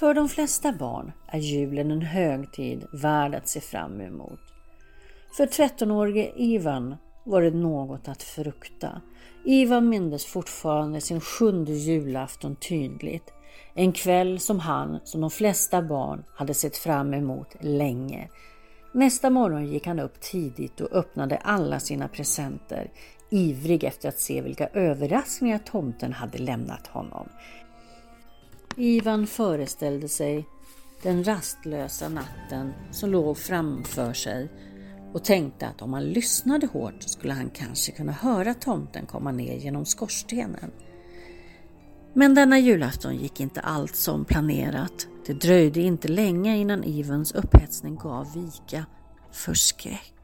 För de flesta barn är julen en högtid värd att se fram emot. För 13-årige Ivan var det något att frukta. Ivan mindes fortfarande sin sjunde julafton tydligt. En kväll som han, som de flesta barn, hade sett fram emot länge. Nästa morgon gick han upp tidigt och öppnade alla sina presenter, ivrig efter att se vilka överraskningar tomten hade lämnat honom. Ivan föreställde sig den rastlösa natten som låg framför sig och tänkte att om han lyssnade hårt skulle han kanske kunna höra tomten komma ner genom skorstenen. Men denna julafton gick inte allt som planerat. Det dröjde inte länge innan Ivans upphetsning gav vika för skräck.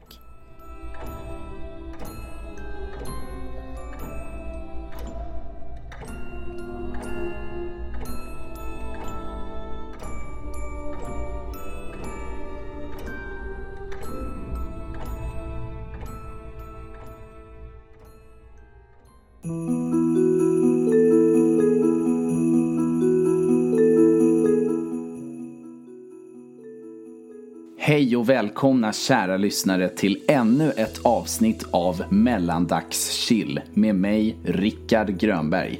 Hej och välkomna kära lyssnare till ännu ett avsnitt av Mellandagschill med mig, Rickard Grönberg.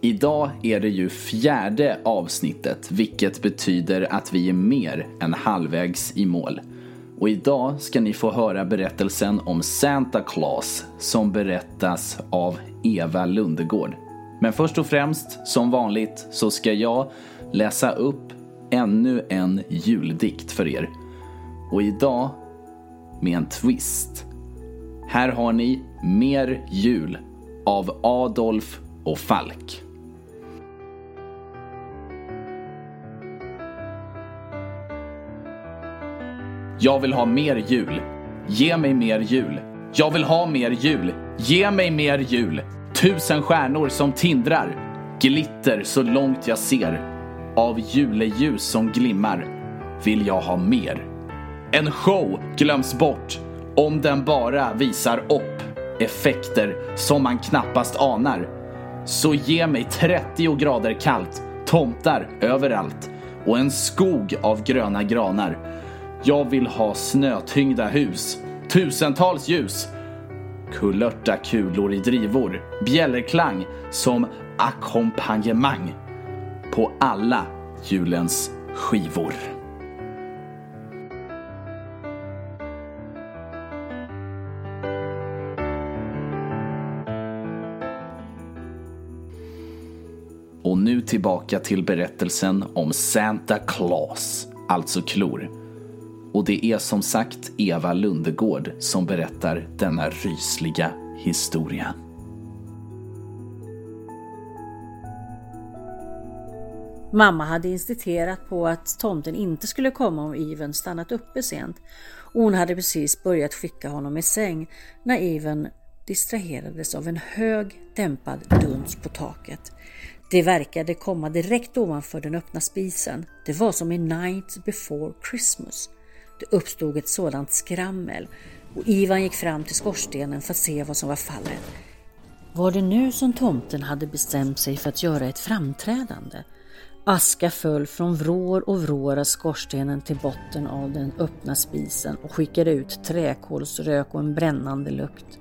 Idag är det ju fjärde avsnittet, vilket betyder att vi är mer än halvvägs i mål. Och idag ska ni få höra berättelsen om Santa Claus som berättas av Eva Lundegård. Men först och främst, som vanligt, så ska jag läsa upp ännu en juldikt för er. Och idag med en twist. Här har ni Mer jul av Adolf och Falk. Jag vill ha mer jul. Ge mig mer jul. Jag vill ha mer jul. Ge mig mer jul. Tusen stjärnor som tindrar. Glitter så långt jag ser. Av juleljus som glimmar vill jag ha mer. En show glöms bort om den bara visar upp effekter som man knappast anar. Så ge mig 30 grader kallt, tomtar överallt och en skog av gröna granar. Jag vill ha snötyngda hus, tusentals ljus, kulörta kulor i drivor, bjällerklang som ackompanjemang på alla julens skivor. Nu tillbaka till berättelsen om Santa Claus, alltså klor. Och det är som sagt Eva Lundegård som berättar denna rysliga historia. Mamma hade insisterat på att tomten inte skulle komma om Iven stannat uppe sent och hon hade precis börjat skicka honom i säng när Iven distraherades av en hög dämpad duns på taket. Det verkade komma direkt ovanför den öppna spisen. Det var som i Night before Christmas. Det uppstod ett sådant skrammel och Ivan gick fram till skorstenen för att se vad som var fallet. Var det nu som tomten hade bestämt sig för att göra ett framträdande? Aska föll från vrår och vrår av skorstenen till botten av den öppna spisen och skickade ut träkolsrök och en brännande lukt.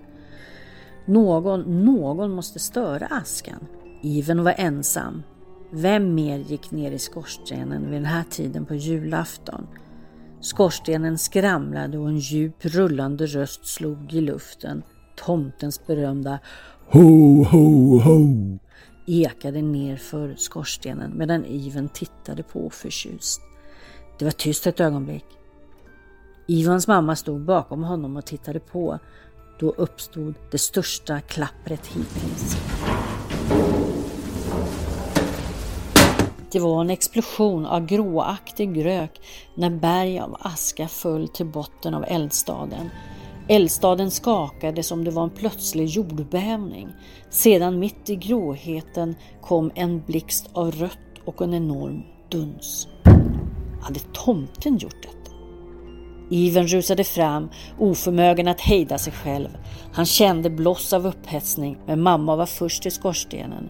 Någon, någon måste störa askan. Iven var ensam. Vem mer gick ner i skorstenen vid den här tiden på julafton? Skorstenen skramlade och en djup rullande röst slog i luften. Tomtens berömda Ho, ho, ho ekade nerför skorstenen medan Iven tittade på förtjust. Det var tyst ett ögonblick. Ivans mamma stod bakom honom och tittade på. Då uppstod det största klappret hittills. Det var en explosion av gråaktig rök när berg av aska föll till botten av eldstaden. Eldstaden skakade som det var en plötslig jordbävning. Sedan mitt i gråheten kom en blixt av rött och en enorm duns. Hade tomten gjort detta? Iven rusade fram, oförmögen att hejda sig själv. Han kände bloss av upphetsning, men mamma var först i skorstenen.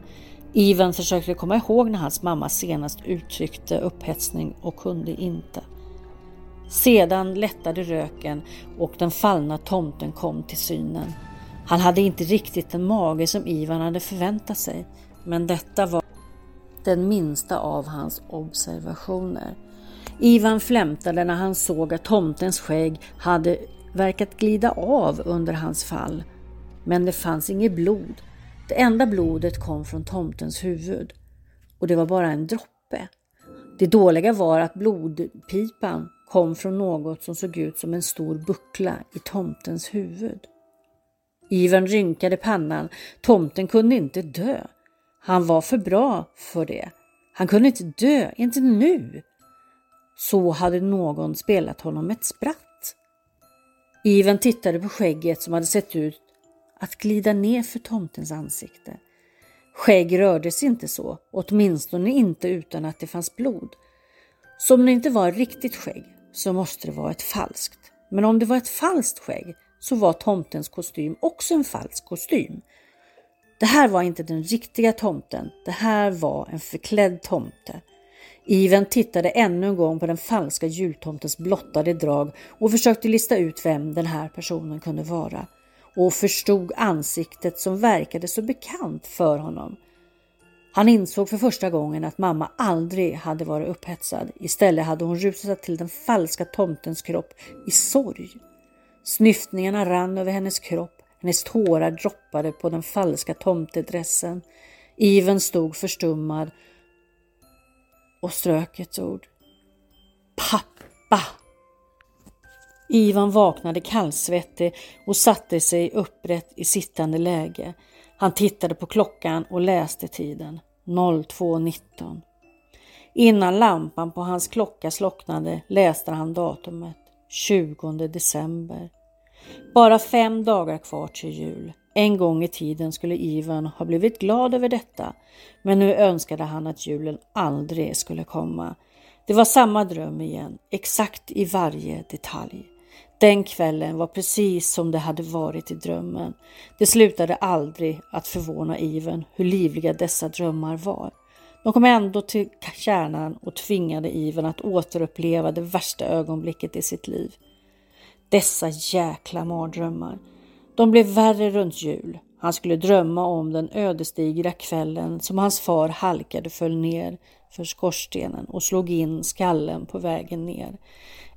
Ivan försökte komma ihåg när hans mamma senast uttryckte upphetsning och kunde inte. Sedan lättade röken och den fallna tomten kom till synen. Han hade inte riktigt den mage som Ivan hade förväntat sig, men detta var den minsta av hans observationer. Ivan flämtade när han såg att tomtens skägg hade verkat glida av under hans fall. Men det fanns inget blod. Det enda blodet kom från tomtens huvud. Och det var bara en droppe. Det dåliga var att blodpipan kom från något som såg ut som en stor buckla i tomtens huvud. Ivan rynkade pannan. Tomten kunde inte dö. Han var för bra för det. Han kunde inte dö, inte nu. Så hade någon spelat honom ett spratt. Ivan tittade på skägget som hade sett ut att glida ner för tomtens ansikte. Skägg rördes inte så, åtminstone inte utan att det fanns blod. Så om det inte var riktigt skägg så måste det vara ett falskt. Men om det var ett falskt skägg så var tomtens kostym också en falsk kostym. Det här var inte den riktiga tomten, det här var en förklädd tomte. Iven tittade ännu en gång på den falska jultomtens blottade drag och försökte lista ut vem den här personen kunde vara och förstod ansiktet som verkade så bekant för honom. Han insåg för första gången att mamma aldrig hade varit upphetsad. Istället hade hon rusat till den falska tomtens kropp i sorg. Snyftningarna rann över hennes kropp, hennes tårar droppade på den falska tomtedressen. Iven stod förstummad och strök ett ord. Ivan vaknade kallsvettig och satte sig upprätt i sittande läge. Han tittade på klockan och läste tiden. 02.19. Innan lampan på hans klocka slocknade läste han datumet 20 december. Bara fem dagar kvar till jul. En gång i tiden skulle Ivan ha blivit glad över detta, men nu önskade han att julen aldrig skulle komma. Det var samma dröm igen, exakt i varje detalj. Den kvällen var precis som det hade varit i drömmen. Det slutade aldrig att förvåna Ivan hur livliga dessa drömmar var. De kom ändå till kärnan och tvingade Ivan att återuppleva det värsta ögonblicket i sitt liv. Dessa jäkla mardrömmar. De blev värre runt jul. Han skulle drömma om den ödesdigra kvällen som hans far halkade föll ner för skorstenen och slog in skallen på vägen ner.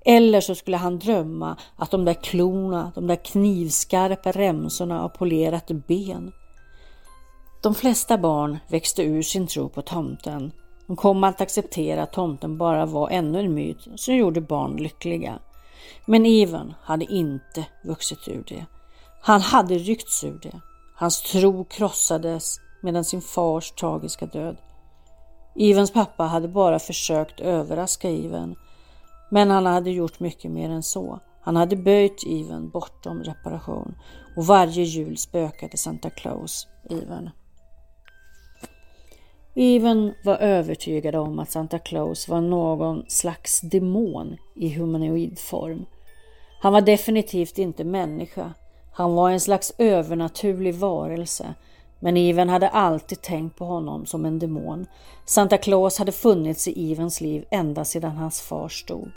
Eller så skulle han drömma att de där klorna, de där knivskarpa remsorna av polerat ben. De flesta barn växte ur sin tro på tomten. De kom att acceptera att tomten bara var ännu en myt som gjorde barn lyckliga. Men Ivan hade inte vuxit ur det. Han hade ryckts ur det. Hans tro krossades medan sin fars tragiska död. Ivans pappa hade bara försökt överraska Ivan men han hade gjort mycket mer än så. Han hade böjt Ivan bortom reparation och varje jul spökade Santa Claus Ivan. Ivan var övertygad om att Santa Claus var någon slags demon i humanoid form. Han var definitivt inte människa. Han var en slags övernaturlig varelse men Iven hade alltid tänkt på honom som en demon. Santa Claus hade funnits i Ivens liv ända sedan hans far stod.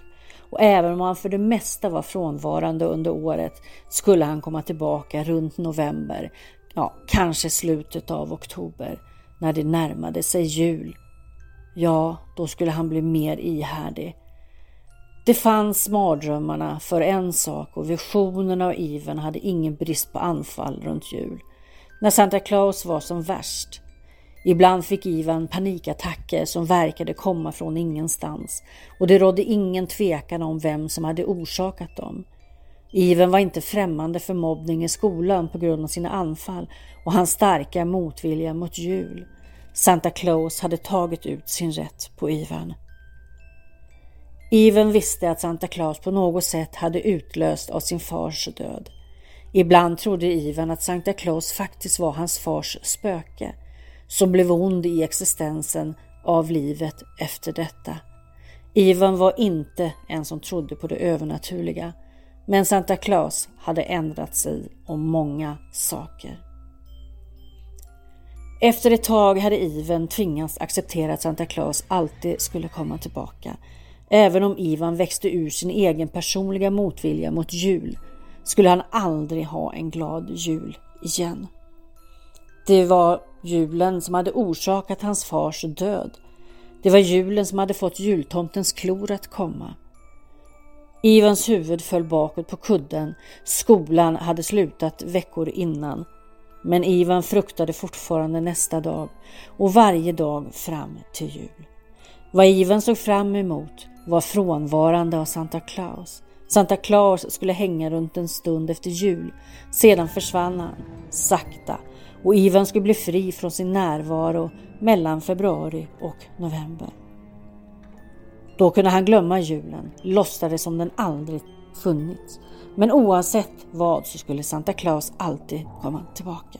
Och även om han för det mesta var frånvarande under året skulle han komma tillbaka runt november, ja kanske slutet av oktober, när det närmade sig jul. Ja, då skulle han bli mer ihärdig. Det fanns mardrömmarna för en sak och visionerna av Iven hade ingen brist på anfall runt jul när Santa Claus var som värst. Ibland fick Ivan panikattacker som verkade komma från ingenstans och det rådde ingen tvekan om vem som hade orsakat dem. Ivan var inte främmande för mobbning i skolan på grund av sina anfall och hans starka motvilja mot jul. Santa Claus hade tagit ut sin rätt på Ivan. Ivan visste att Santa Claus på något sätt hade utlöst av sin fars död. Ibland trodde Ivan att Santa Claus faktiskt var hans fars spöke som blev ond i existensen av livet efter detta. Ivan var inte en som trodde på det övernaturliga, men Santa Claus hade ändrat sig om många saker. Efter ett tag hade Ivan tvingats acceptera att Santa Claus alltid skulle komma tillbaka. Även om Ivan växte ur sin egen personliga motvilja mot jul skulle han aldrig ha en glad jul igen. Det var julen som hade orsakat hans fars död. Det var julen som hade fått jultomtens klor att komma. Ivans huvud föll bakåt på kudden. Skolan hade slutat veckor innan. Men Ivan fruktade fortfarande nästa dag och varje dag fram till jul. Vad Ivan såg fram emot var frånvarande av Santa Claus. Santa Claus skulle hänga runt en stund efter jul. Sedan försvann han, sakta, och Ivan skulle bli fri från sin närvaro mellan februari och november. Då kunde han glömma julen, låtsades som den aldrig funnits. Men oavsett vad så skulle Santa Claus alltid komma tillbaka.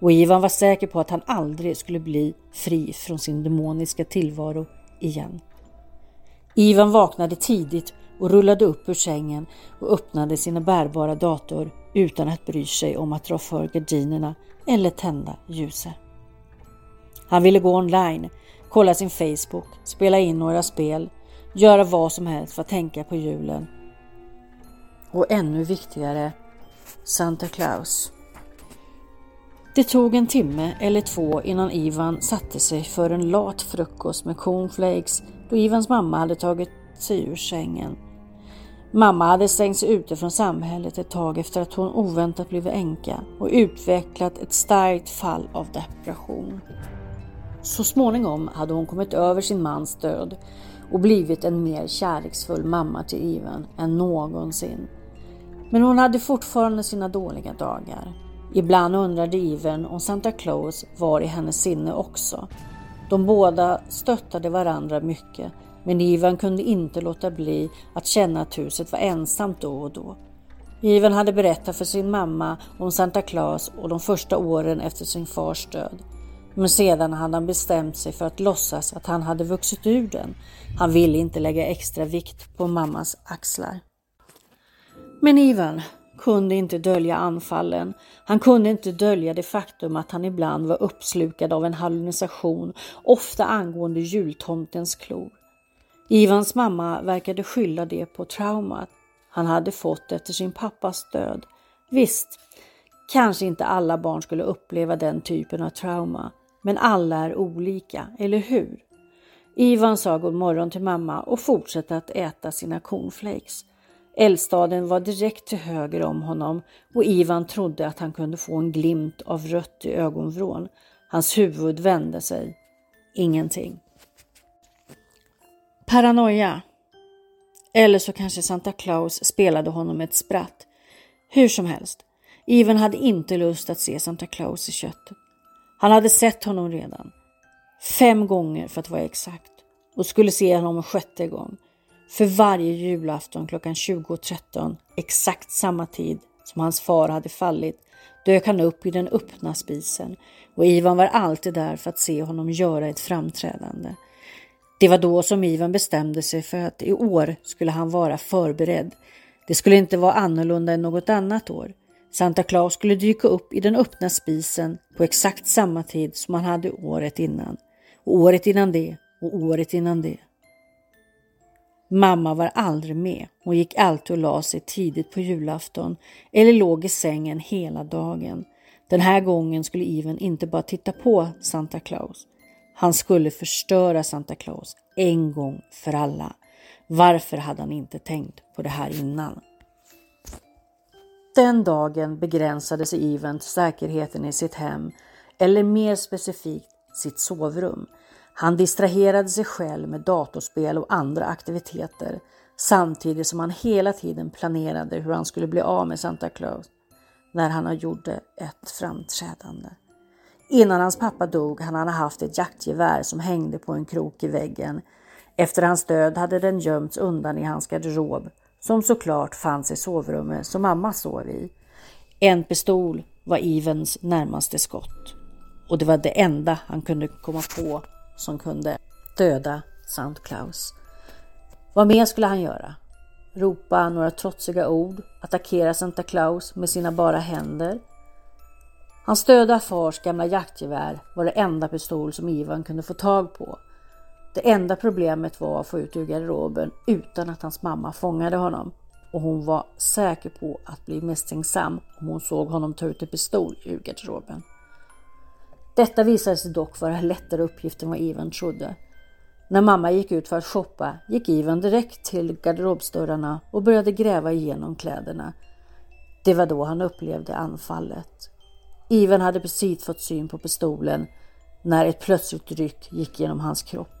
Och Ivan var säker på att han aldrig skulle bli fri från sin demoniska tillvaro igen. Ivan vaknade tidigt och rullade upp ur sängen och öppnade sina bärbara dator utan att bry sig om att dra för gardinerna eller tända ljuset. Han ville gå online, kolla sin Facebook, spela in några spel, göra vad som helst för att tänka på julen. Och ännu viktigare, Santa Claus. Det tog en timme eller två innan Ivan satte sig för en lat frukost med cornflakes då Ivans mamma hade tagit sig ur sängen. Mamma hade stängts ute från samhället ett tag efter att hon oväntat blivit änka och utvecklat ett starkt fall av depression. Så småningom hade hon kommit över sin mans död och blivit en mer kärleksfull mamma till Ivan än någonsin. Men hon hade fortfarande sina dåliga dagar. Ibland undrade Ivan om Santa Claus var i hennes sinne också. De båda stöttade varandra mycket men Ivan kunde inte låta bli att känna att huset var ensamt då och då. Ivan hade berättat för sin mamma om Santa Claus och de första åren efter sin fars död. Men sedan hade han bestämt sig för att låtsas att han hade vuxit ur den. Han ville inte lägga extra vikt på mammas axlar. Men Ivan kunde inte dölja anfallen. Han kunde inte dölja det faktum att han ibland var uppslukad av en hallucination, ofta angående jultomtens klor. Ivans mamma verkade skylla det på traumat han hade fått efter sin pappas död. Visst, kanske inte alla barn skulle uppleva den typen av trauma, men alla är olika, eller hur? Ivan sa god morgon till mamma och fortsatte att äta sina cornflakes. Eldstaden var direkt till höger om honom och Ivan trodde att han kunde få en glimt av rött i ögonvrån. Hans huvud vände sig. Ingenting. Paranoia. Eller så kanske Santa Claus spelade honom ett spratt. Hur som helst, Ivan hade inte lust att se Santa Claus i köttet. Han hade sett honom redan. Fem gånger för att vara exakt. Och skulle se honom en sjätte gång. För varje julafton klockan 20.13, exakt samma tid som hans far hade fallit, dök han upp i den öppna spisen och Ivan var alltid där för att se honom göra ett framträdande. Det var då som Ivan bestämde sig för att i år skulle han vara förberedd. Det skulle inte vara annorlunda än något annat år. Santa Claus skulle dyka upp i den öppna spisen på exakt samma tid som han hade året innan. Och året innan det och året innan det. Mamma var aldrig med. Hon gick alltid och la sig tidigt på julafton eller låg i sängen hela dagen. Den här gången skulle Ivan inte bara titta på Santa Claus. Han skulle förstöra Santa Claus en gång för alla. Varför hade han inte tänkt på det här innan? Den dagen begränsade sig Ivan till säkerheten i sitt hem, eller mer specifikt sitt sovrum. Han distraherade sig själv med datorspel och andra aktiviteter samtidigt som han hela tiden planerade hur han skulle bli av med Santa Claus när han gjorde ett framträdande. Innan hans pappa dog hade han haft ett jaktgevär som hängde på en krok i väggen. Efter hans död hade den gömts undan i hans garderob som såklart fanns i sovrummet som mamma sov i. En pistol var Evens närmaste skott och det var det enda han kunde komma på som kunde döda Sankt Claus. Vad mer skulle han göra? Ropa några trotsiga ord, attackera Santa Claus med sina bara händer Hans döda fars gamla jaktgevär var det enda pistol som Ivan kunde få tag på. Det enda problemet var att få ut ur garderoben utan att hans mamma fångade honom och hon var säker på att bli misstänksam om hon såg honom ta ut en pistol ur garderoben. Detta visade sig dock vara en lättare uppgift än vad Ivan trodde. När mamma gick ut för att shoppa gick Ivan direkt till garderobsdörrarna och började gräva igenom kläderna. Det var då han upplevde anfallet. Ivan hade precis fått syn på pistolen när ett plötsligt ryck gick genom hans kropp.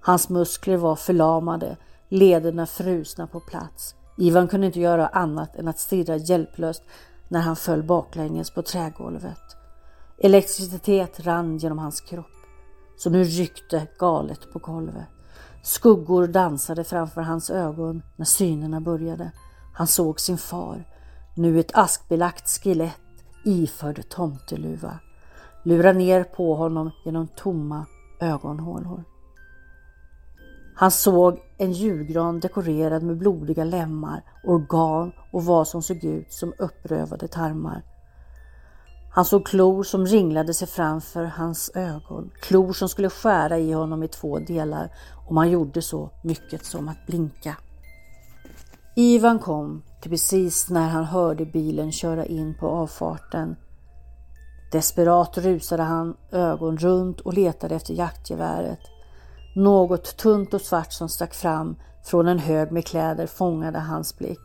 Hans muskler var förlamade, lederna frusna på plats. Ivan kunde inte göra annat än att stirra hjälplöst när han föll baklänges på trägolvet. Elektricitet rann genom hans kropp, så nu ryckte galet på golvet. Skuggor dansade framför hans ögon när synerna började. Han såg sin far, nu ett askbelagt skelett iförd tomteluva, lura ner på honom genom tomma ögonhålor. Han såg en julgran dekorerad med blodiga lemmar, organ och vad som såg ut som upprövade tarmar. Han såg klor som ringlade sig framför hans ögon, klor som skulle skära i honom i två delar om han gjorde så mycket som att blinka. Ivan kom till precis när han hörde bilen köra in på avfarten. Desperat rusade han ögon runt och letade efter jaktgeväret. Något tunt och svart som stack fram från en hög med kläder fångade hans blick.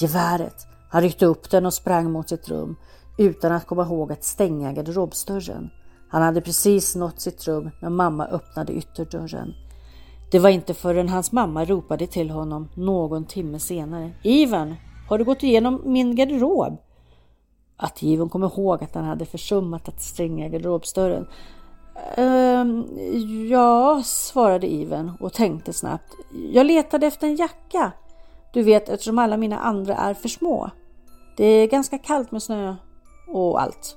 Geväret! Han ryckte upp den och sprang mot sitt rum utan att komma ihåg att stänga garderobsdörren. Han hade precis nått sitt rum när mamma öppnade ytterdörren. Det var inte förrän hans mamma ropade till honom någon timme senare. Ivan, har du gått igenom min garderob? Att Givon kom ihåg att han hade försummat att stänga garderobsdörren Ehm, ja, svarade Iven och tänkte snabbt. Jag letade efter en jacka. Du vet eftersom alla mina andra är för små. Det är ganska kallt med snö och allt.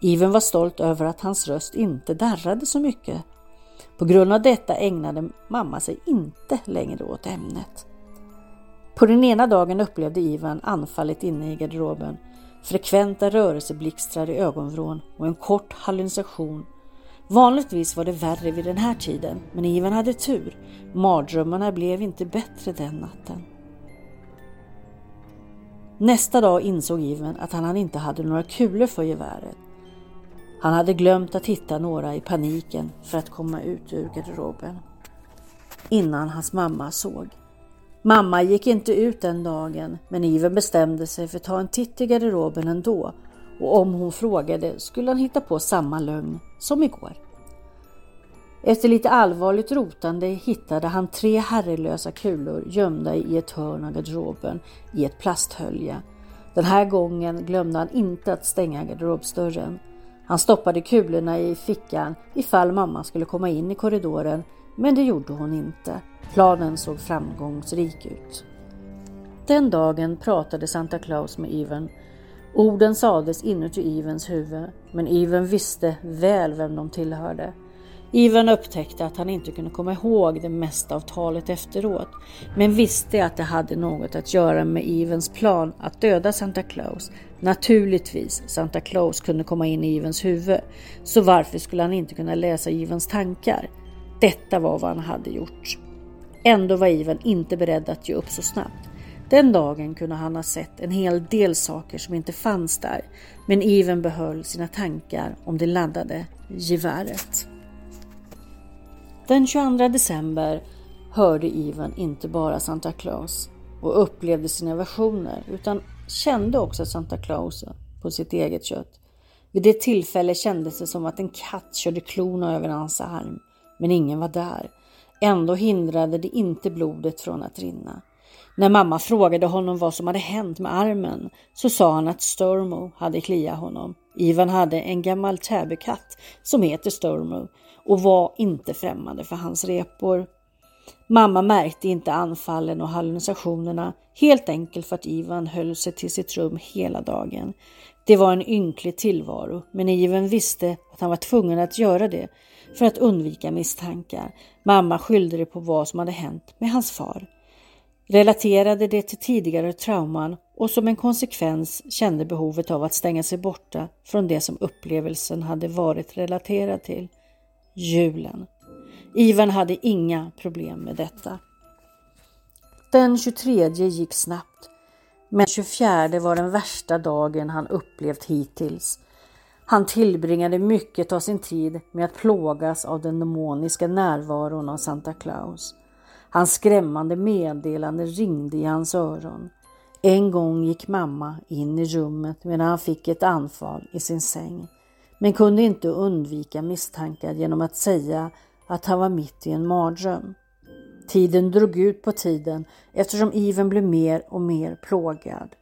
Iven var stolt över att hans röst inte darrade så mycket. På grund av detta ägnade mamma sig inte längre åt ämnet. På den ena dagen upplevde Ivan anfallet inne i garderoben, frekventa rörelseblixtrar i ögonvrån och en kort hallucination Vanligtvis var det värre vid den här tiden, men Ivan hade tur. Mardrömmarna blev inte bättre den natten. Nästa dag insåg Ivan att han inte hade några kulor för geväret. Han hade glömt att hitta några i paniken för att komma ut ur garderoben. Innan hans mamma såg. Mamma gick inte ut den dagen, men Iven bestämde sig för att ta en titt i garderoben ändå och om hon frågade skulle han hitta på samma lögn som igår. Efter lite allvarligt rotande hittade han tre herrelösa kulor gömda i ett hörn av garderoben i ett plasthölje. Den här gången glömde han inte att stänga garderobsdörren. Han stoppade kulorna i fickan ifall mamma skulle komma in i korridoren, men det gjorde hon inte. Planen såg framgångsrik ut. Den dagen pratade Santa Claus med Yven. Orden sades inuti Yvens huvud, men Yven visste väl vem de tillhörde. Ivan upptäckte att han inte kunde komma ihåg det mesta av talet efteråt, men visste att det hade något att göra med Ivens plan att döda Santa Claus. Naturligtvis, Santa Claus kunde komma in i Ivens huvud, så varför skulle han inte kunna läsa Ivens tankar? Detta var vad han hade gjort. Ändå var Ivan inte beredd att ge upp så snabbt. Den dagen kunde han ha sett en hel del saker som inte fanns där, men Ivan behöll sina tankar om det laddade geväret. Den 22 december hörde Ivan inte bara Santa Claus och upplevde sina versioner utan kände också Santa Claus på sitt eget kött. Vid det tillfället kändes det som att en katt körde klorna över hans arm, men ingen var där. Ändå hindrade det inte blodet från att rinna. När mamma frågade honom vad som hade hänt med armen så sa han att Stormo hade kliat honom. Ivan hade en gammal täbykatt som heter Stormo och var inte främmande för hans repor. Mamma märkte inte anfallen och hallucinationerna helt enkelt för att Ivan höll sig till sitt rum hela dagen. Det var en ynklig tillvaro, men Ivan visste att han var tvungen att göra det för att undvika misstankar. Mamma skyllde det på vad som hade hänt med hans far. relaterade det till tidigare trauman och som en konsekvens kände behovet av att stänga sig borta från det som upplevelsen hade varit relaterad till, julen. Ivan hade inga problem med detta. Den 23 gick snabbt, men 24 var den värsta dagen han upplevt hittills. Han tillbringade mycket av sin tid med att plågas av den demoniska närvaron av Santa Claus. Hans skrämmande meddelande ringde i hans öron. En gång gick mamma in i rummet medan han fick ett anfall i sin säng, men kunde inte undvika misstankar genom att säga att han var mitt i en mardröm. Tiden drog ut på tiden eftersom Iven blev mer och mer plågad.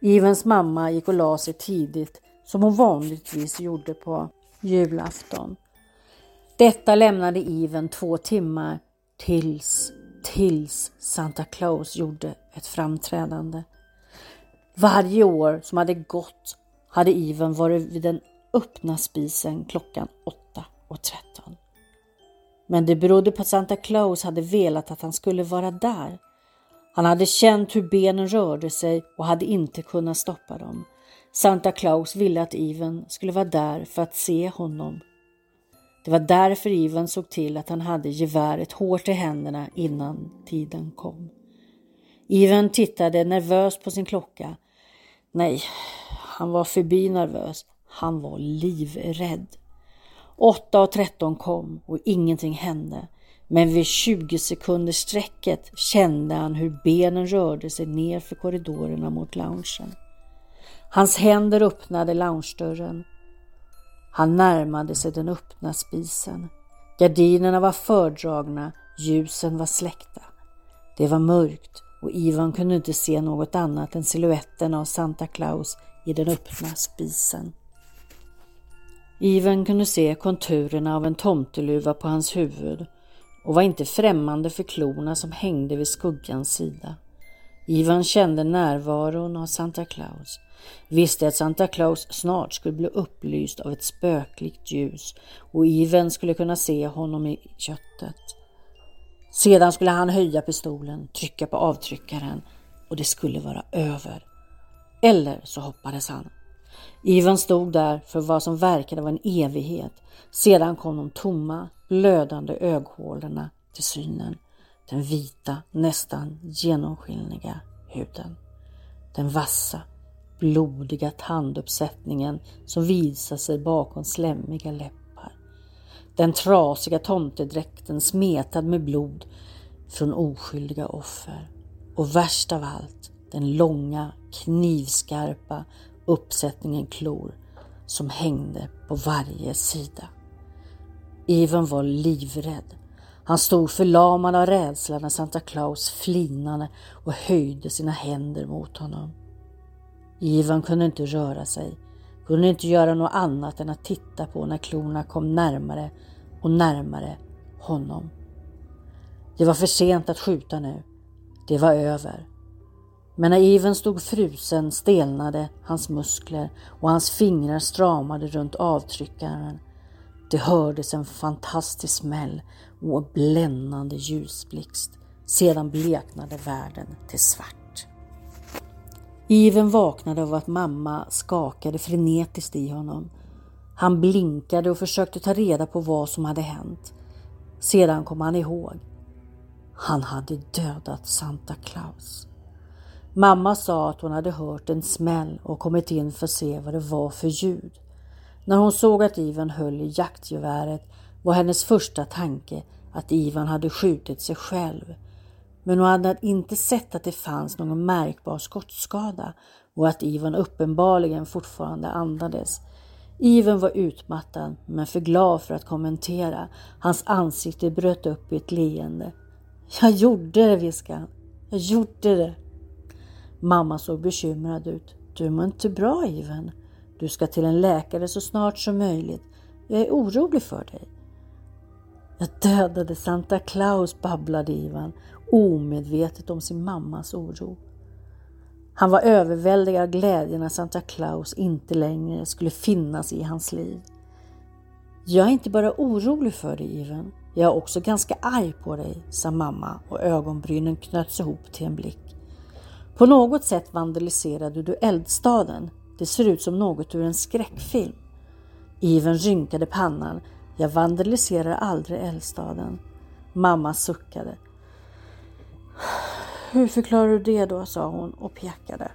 Ivens mamma gick och la sig tidigt som hon vanligtvis gjorde på julafton. Detta lämnade Iven två timmar tills, tills Santa Claus gjorde ett framträdande. Varje år som hade gått hade Iven varit vid den öppna spisen klockan 8.13. Men det berodde på att Santa Claus hade velat att han skulle vara där. Han hade känt hur benen rörde sig och hade inte kunnat stoppa dem. Santa Claus ville att Iven skulle vara där för att se honom. Det var därför Ivan såg till att han hade geväret hårt i händerna innan tiden kom. Ivan tittade nervöst på sin klocka. Nej, han var förbi nervös. Han var livrädd. 8 och 13 kom och ingenting hände. Men vid 20 sekunders sträcket kände han hur benen rörde sig ner för korridorerna mot loungen. Hans händer öppnade loungedörren. Han närmade sig den öppna spisen. Gardinerna var fördragna, ljusen var släckta. Det var mörkt och Ivan kunde inte se något annat än siluetten av Santa Claus i den öppna spisen. Ivan kunde se konturerna av en tomteluva på hans huvud och var inte främmande för klorna som hängde vid skuggans sida. Ivan kände närvaron av Santa Claus, visste att Santa Claus snart skulle bli upplyst av ett spöklikt ljus och Ivan skulle kunna se honom i köttet. Sedan skulle han höja pistolen, trycka på avtryckaren och det skulle vara över. Eller så hoppades han. Ivan stod där för vad som verkade vara en evighet. Sedan kom de tomma, blödande öghålorna till synen. Den vita, nästan genomskinliga huden. Den vassa, blodiga tanduppsättningen som visar sig bakom slemmiga läppar. Den trasiga tomtedräkten smetad med blod från oskyldiga offer. Och värst av allt, den långa, knivskarpa uppsättningen klor som hängde på varje sida. Ivan var livrädd. Han stod förlamad av rädsla när Santa Claus flinade och höjde sina händer mot honom. Ivan kunde inte röra sig, kunde inte göra något annat än att titta på när klorna kom närmare och närmare honom. Det var för sent att skjuta nu. Det var över. Men när Even stod frusen stelnade hans muskler och hans fingrar stramade runt avtryckaren. Det hördes en fantastisk smäll och en bländande ljusblixt. Sedan bleknade världen till svart. Even vaknade av att mamma skakade frenetiskt i honom. Han blinkade och försökte ta reda på vad som hade hänt. Sedan kom han ihåg. Han hade dödat Santa Claus. Mamma sa att hon hade hört en smäll och kommit in för att se vad det var för ljud. När hon såg att Ivan höll i jaktgeväret var hennes första tanke att Ivan hade skjutit sig själv. Men hon hade inte sett att det fanns någon märkbar skottskada och att Ivan uppenbarligen fortfarande andades. Ivan var utmattad men för glad för att kommentera. Hans ansikte bröt upp i ett leende. Jag gjorde det, viskade han. Jag gjorde det. Mamma såg bekymrad ut. Du mår inte bra Ivan. Du ska till en läkare så snart som möjligt. Jag är orolig för dig. Jag dödade Santa Claus, babblade Ivan, omedvetet om sin mammas oro. Han var överväldigad av glädjen när Santa Claus inte längre skulle finnas i hans liv. Jag är inte bara orolig för dig, Ivan. Jag är också ganska arg på dig, sa mamma och ögonbrynen knöts ihop till en blick. På något sätt vandaliserade du eldstaden. Det ser ut som något ur en skräckfilm. Iven rynkade pannan. Jag vandaliserar aldrig eldstaden. Mamma suckade. Hur förklarar du det då, sa hon och pekade.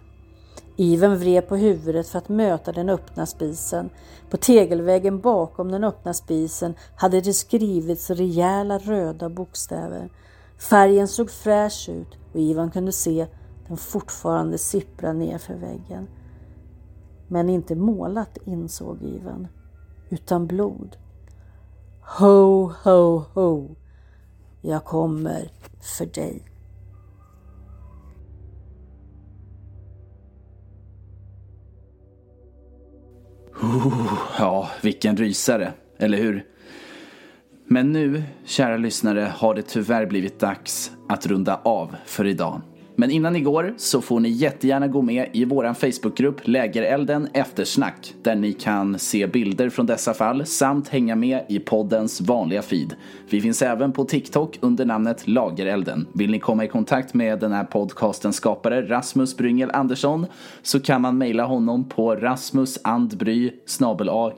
Iven vred på huvudet för att möta den öppna spisen. På tegelväggen bakom den öppna spisen hade det skrivits rejäla röda bokstäver. Färgen såg fräsch ut och Ivan kunde se som fortfarande sippra nerför väggen. Men inte målat insåg Ivan, utan blod. Ho, ho, ho. Jag kommer för dig. Oh, ja, vilken rysare, eller hur? Men nu, kära lyssnare, har det tyvärr blivit dags att runda av för idag. Men innan ni går så får ni jättegärna gå med i våran Facebookgrupp Lägerelden Eftersnack där ni kan se bilder från dessa fall samt hänga med i poddens vanliga feed. Vi finns även på TikTok under namnet Lagerelden. Vill ni komma i kontakt med den här podcastens skapare Rasmus Bryngel Andersson så kan man mejla honom på rasmusandbry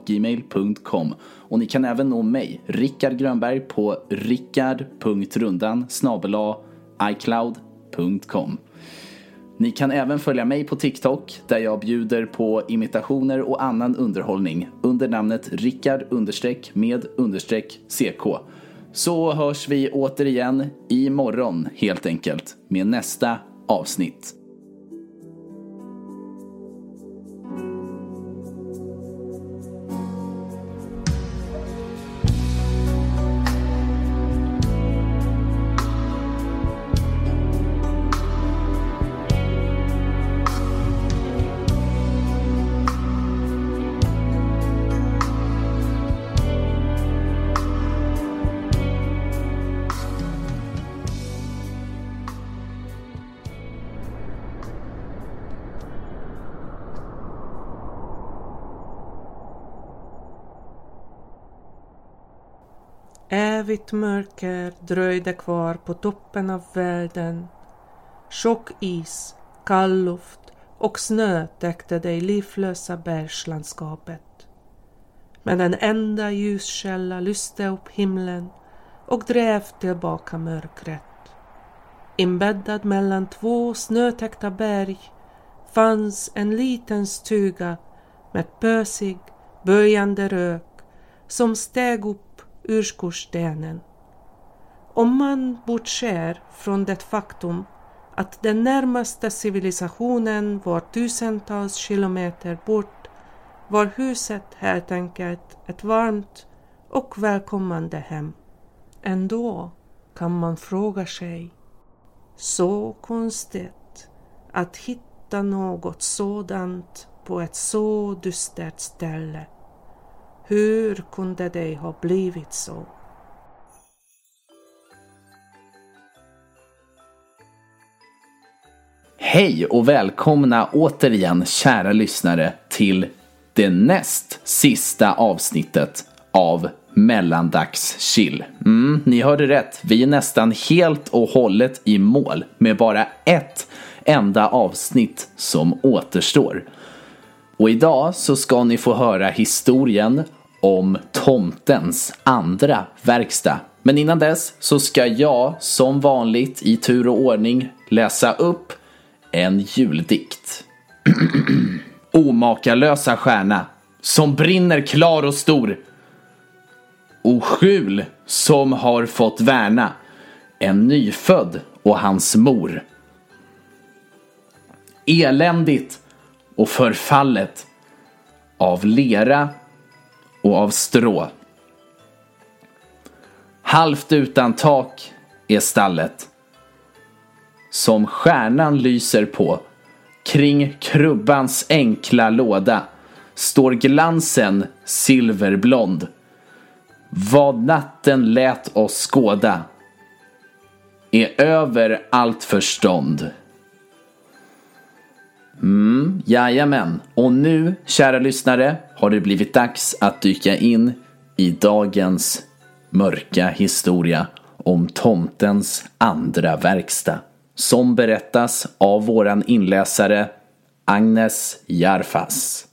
gmail.com och ni kan även nå mig, Rickard Grönberg, på rickard.rundan icloud gmail.com. Ni kan även följa mig på TikTok där jag bjuder på imitationer och annan underhållning under namnet Rickard understreck med understreck CK. Så hörs vi återigen imorgon helt enkelt med nästa avsnitt. Evigt mörker dröjde kvar på toppen av världen. Tjock is, kall luft och snö täckte det livlösa bergslandskapet. Men en enda ljuskälla lyste upp himlen och drev tillbaka mörkret. Inbäddad mellan två snötäckta berg fanns en liten stuga med pösig, böjande rök som steg upp ur skorstenen. Om man bortser från det faktum att den närmaste civilisationen var tusentals kilometer bort var huset helt enkelt ett varmt och välkommande hem. Ändå kan man fråga sig, så konstigt att hitta något sådant på ett så dystert ställe. Hur kunde det ha blivit så? Hej och välkomna återigen kära lyssnare till det näst sista avsnittet av Mellandagschill. Mm, ni hörde rätt, vi är nästan helt och hållet i mål med bara ett enda avsnitt som återstår. Och idag så ska ni få höra historien om tomtens andra verkstad. Men innan dess så ska jag som vanligt i tur och ordning läsa upp en juldikt. Omakalösa stjärna som brinner klar och stor. O skjul som har fått värna en nyfödd och hans mor. Eländigt och förfallet av lera och av strå. Halvt utan tak är stallet. Som stjärnan lyser på. Kring krubbans enkla låda står glansen silverblond. Vad natten lät oss skåda är över allt förstånd. Jajamän. Och nu, kära lyssnare, har det blivit dags att dyka in i dagens mörka historia om tomtens andra verkstad som berättas av våran inläsare Agnes Jarfas.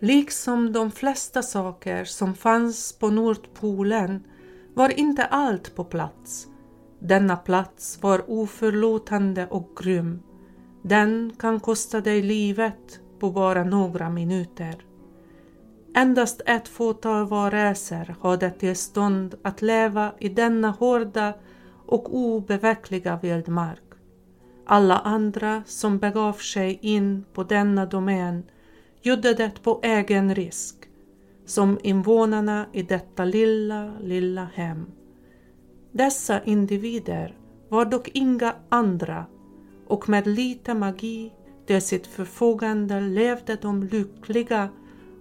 Liksom de flesta saker som fanns på Nordpolen var inte allt på plats. Denna plats var oförlåtande och grym. Den kan kosta dig livet på bara några minuter. Endast ett fåtal varelser hade tillstånd att leva i denna hårda och obevekliga vildmark. Alla andra som begav sig in på denna domän gjorde det på egen risk, som invånarna i detta lilla, lilla hem. Dessa individer var dock inga andra och med lite magi till sitt förfogande levde de lyckliga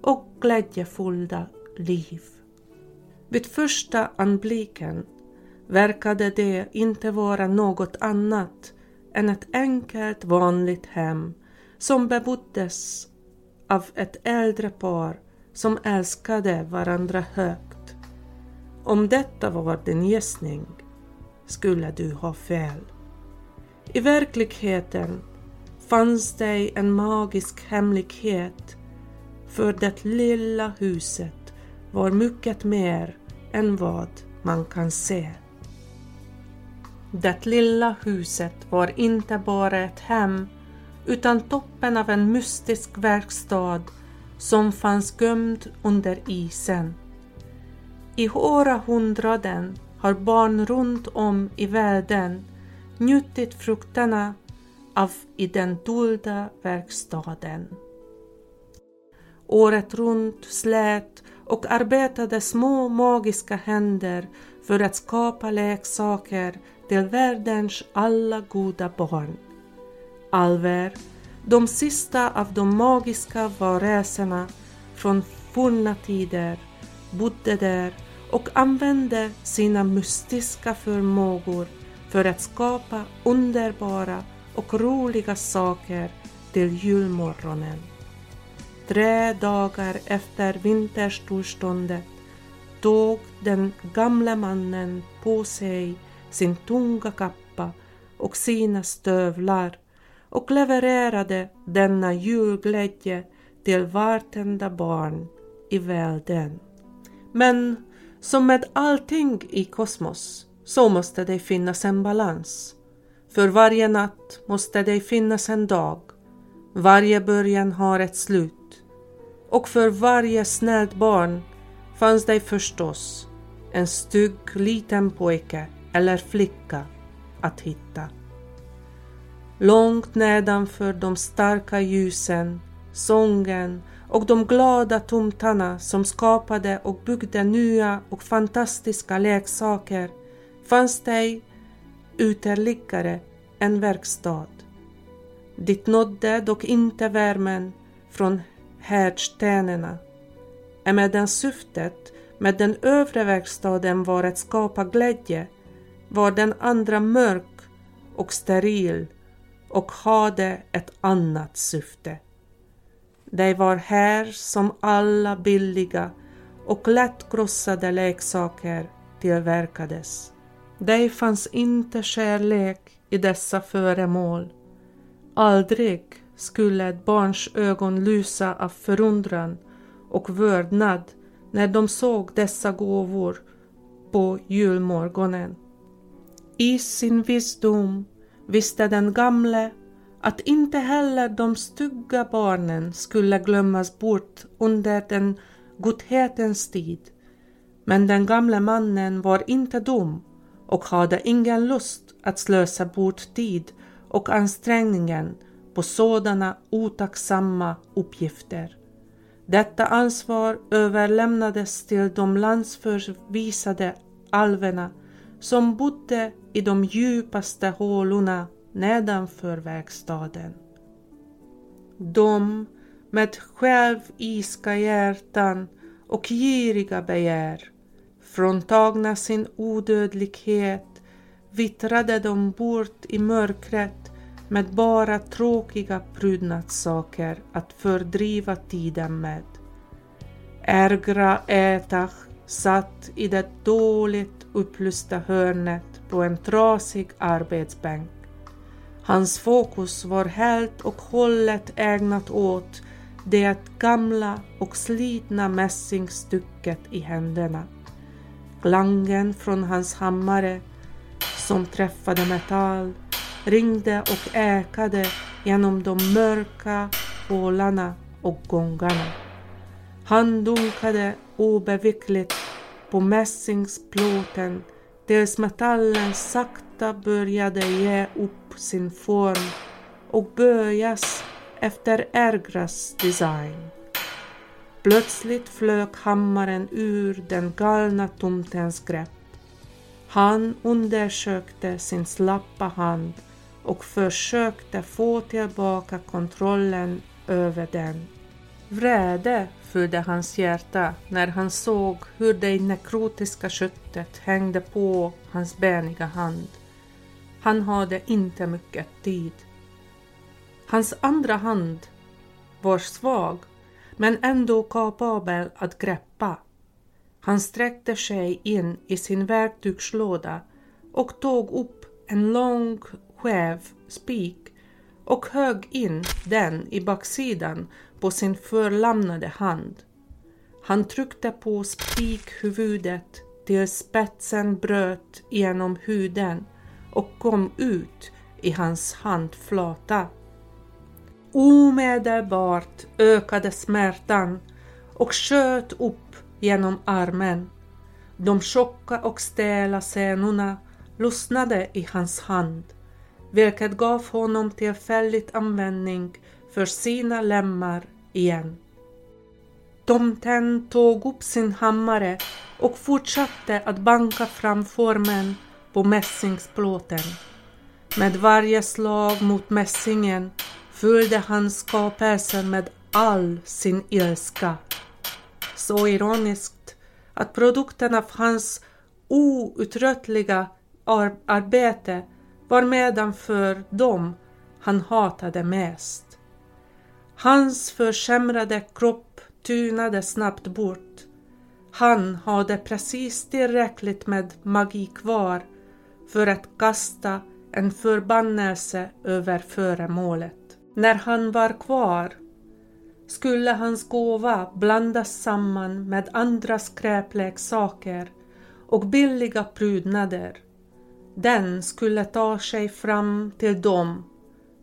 och glädjefulla liv. Vid första anblicken verkade det inte vara något annat än ett enkelt vanligt hem som beboddes av ett äldre par som älskade varandra högt. Om detta var din gissning skulle du ha fel. I verkligheten fanns det en magisk hemlighet för det lilla huset var mycket mer än vad man kan se. Det lilla huset var inte bara ett hem utan toppen av en mystisk verkstad som fanns gömd under isen. I århundraden har barn runt om i världen njutit frukterna av i den dolda verkstaden. Året runt slät och arbetade små magiska händer för att skapa leksaker till världens alla goda barn. Alver, de sista av de magiska varelserna från forna tider, bodde där och använde sina mystiska förmågor för att skapa underbara och roliga saker till julmorgonen. Tre dagar efter vinterstillståndet tog den gamle mannen på sig sin tunga kappa och sina stövlar och levererade denna julglädje till vartenda barn i världen. Men som med allting i kosmos så måste det finnas en balans. För varje natt måste det finnas en dag. Varje början har ett slut. Och för varje snällt barn fanns det förstås en stygg liten pojke eller flicka att hitta. Långt nedanför de starka ljusen, sången och de glada tomtarna som skapade och byggde nya och fantastiska leksaker fanns det uterliggare en verkstad. Dit nådde dock inte värmen från härdstenarna. Emedan syftet med den övre verkstaden var att skapa glädje var den andra mörk och steril och hade ett annat syfte. Det var här som alla billiga och lättkrossade leksaker tillverkades. Det fanns inte kärlek i dessa föremål. Aldrig skulle ett barns ögon lysa av förundran och vördnad när de såg dessa gåvor på julmorgonen. I sin visdom visste den gamle att inte heller de stygga barnen skulle glömmas bort under den godhetens tid. Men den gamle mannen var inte dum och hade ingen lust att slösa bort tid och ansträngningen på sådana otacksamma uppgifter. Detta ansvar överlämnades till de landsförvisade alverna som bodde i de djupaste hålorna nedanför verkstaden. De med själviska hjärtan och giriga begär, fråntagna sin odödlighet, vittrade de bort i mörkret med bara tråkiga prydnadssaker att fördriva tiden med. Ergra etach satt i det dåligt upplysta hörnet på en trasig arbetsbänk. Hans fokus var helt och hållet ägnat åt det gamla och slitna mässingstycket i händerna. Klangen från hans hammare som träffade metall ringde och äkade genom de mörka hålarna och gångarna. Han dunkade obevikligt på mässingsplåten tills metallen sakta började ge upp sin form och böjas efter Ergras design. Plötsligt flög hammaren ur den galna tomtens grepp. Han undersökte sin slappa hand och försökte få tillbaka kontrollen över den. Vrede fyllde hans hjärta när han såg hur det nekrotiska köttet hängde på hans beniga hand. Han hade inte mycket tid. Hans andra hand var svag men ändå kapabel att greppa. Han sträckte sig in i sin verktygslåda och tog upp en lång skev spik och högg in den i baksidan på sin förlamnade hand. Han tryckte på spikhuvudet tills spetsen bröt genom huden och kom ut i hans handflata. Omedelbart ökade smärtan och sköt upp genom armen. De tjocka och stela senorna lossnade i hans hand, vilket gav honom tillfällig användning för sina lemmar igen. Tomten tog upp sin hammare och fortsatte att banka fram formen på mässingsplåten. Med varje slag mot mässingen fyllde han skapelsen med all sin ilska. Så ironiskt att produkten av hans outtröttliga ar arbete var medanför dem han hatade mest. Hans försämrade kropp tynade snabbt bort. Han hade precis tillräckligt med magi kvar för att kasta en förbannelse över föremålet. När han var kvar skulle hans gåva blandas samman med andra skräpleksaker och billiga prydnader. Den skulle ta sig fram till dem,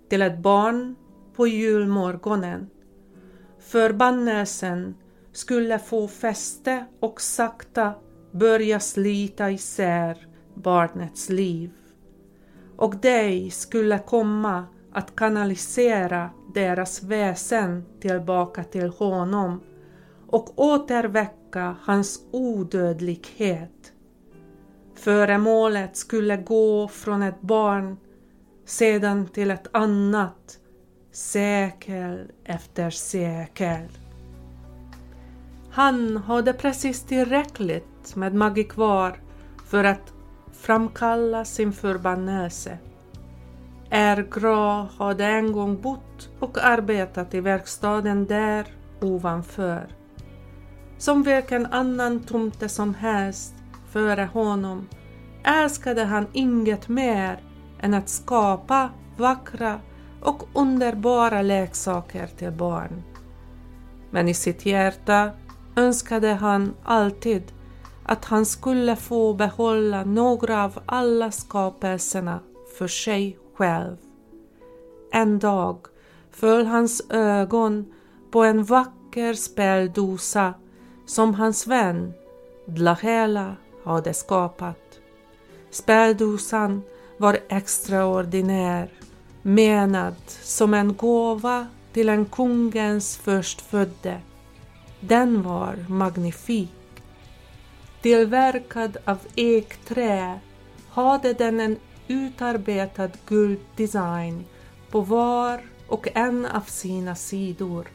till ett barn på julmorgonen. Förbannelsen skulle få fäste och sakta börja slita isär barnets liv. Och dig skulle komma att kanalisera deras väsen tillbaka till honom och återväcka hans odödlighet. Föremålet skulle gå från ett barn sedan till ett annat, sekel efter sekel. Han hade precis tillräckligt med magi kvar för att framkalla sin förbannelse. Ergra hade en gång bott och arbetat i verkstaden där ovanför. Som vilken annan tomte som helst före honom älskade han inget mer än att skapa vackra och underbara leksaker till barn. Men i sitt hjärta önskade han alltid att han skulle få behålla några av alla skapelserna för sig själv. En dag föll hans ögon på en vacker speldosa som hans vän Dlahela hade skapat. Speldosan var extraordinär, menad som en gåva till en kungens förstfödde. Den var magnifik. Tillverkad av ekträ hade den en utarbetad gulddesign på var och en av sina sidor.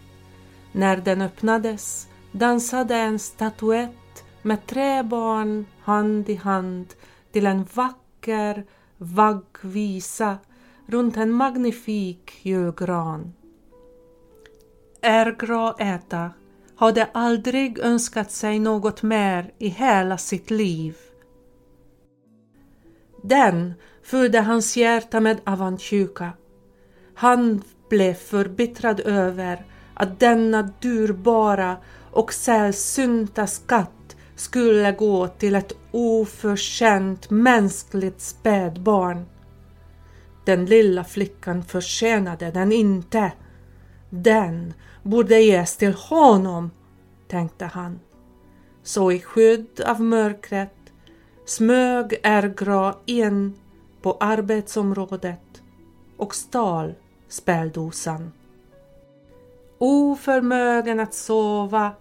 När den öppnades dansade en statyett med tre barn hand i hand till en vacker vaggvisa runt en magnifik julgran. Ergra Äta hade aldrig önskat sig något mer i hela sitt liv. Den fyllde hans hjärta med avundsjuka. Han blev förbittrad över att denna dyrbara och sällsynta skatt skulle gå till ett oförtjänt mänskligt spädbarn. Den lilla flickan förtjänade den inte. Den borde ges till honom, tänkte han. Så i skydd av mörkret smög Ergra in på arbetsområdet och stal speldosan. Oförmögen att sova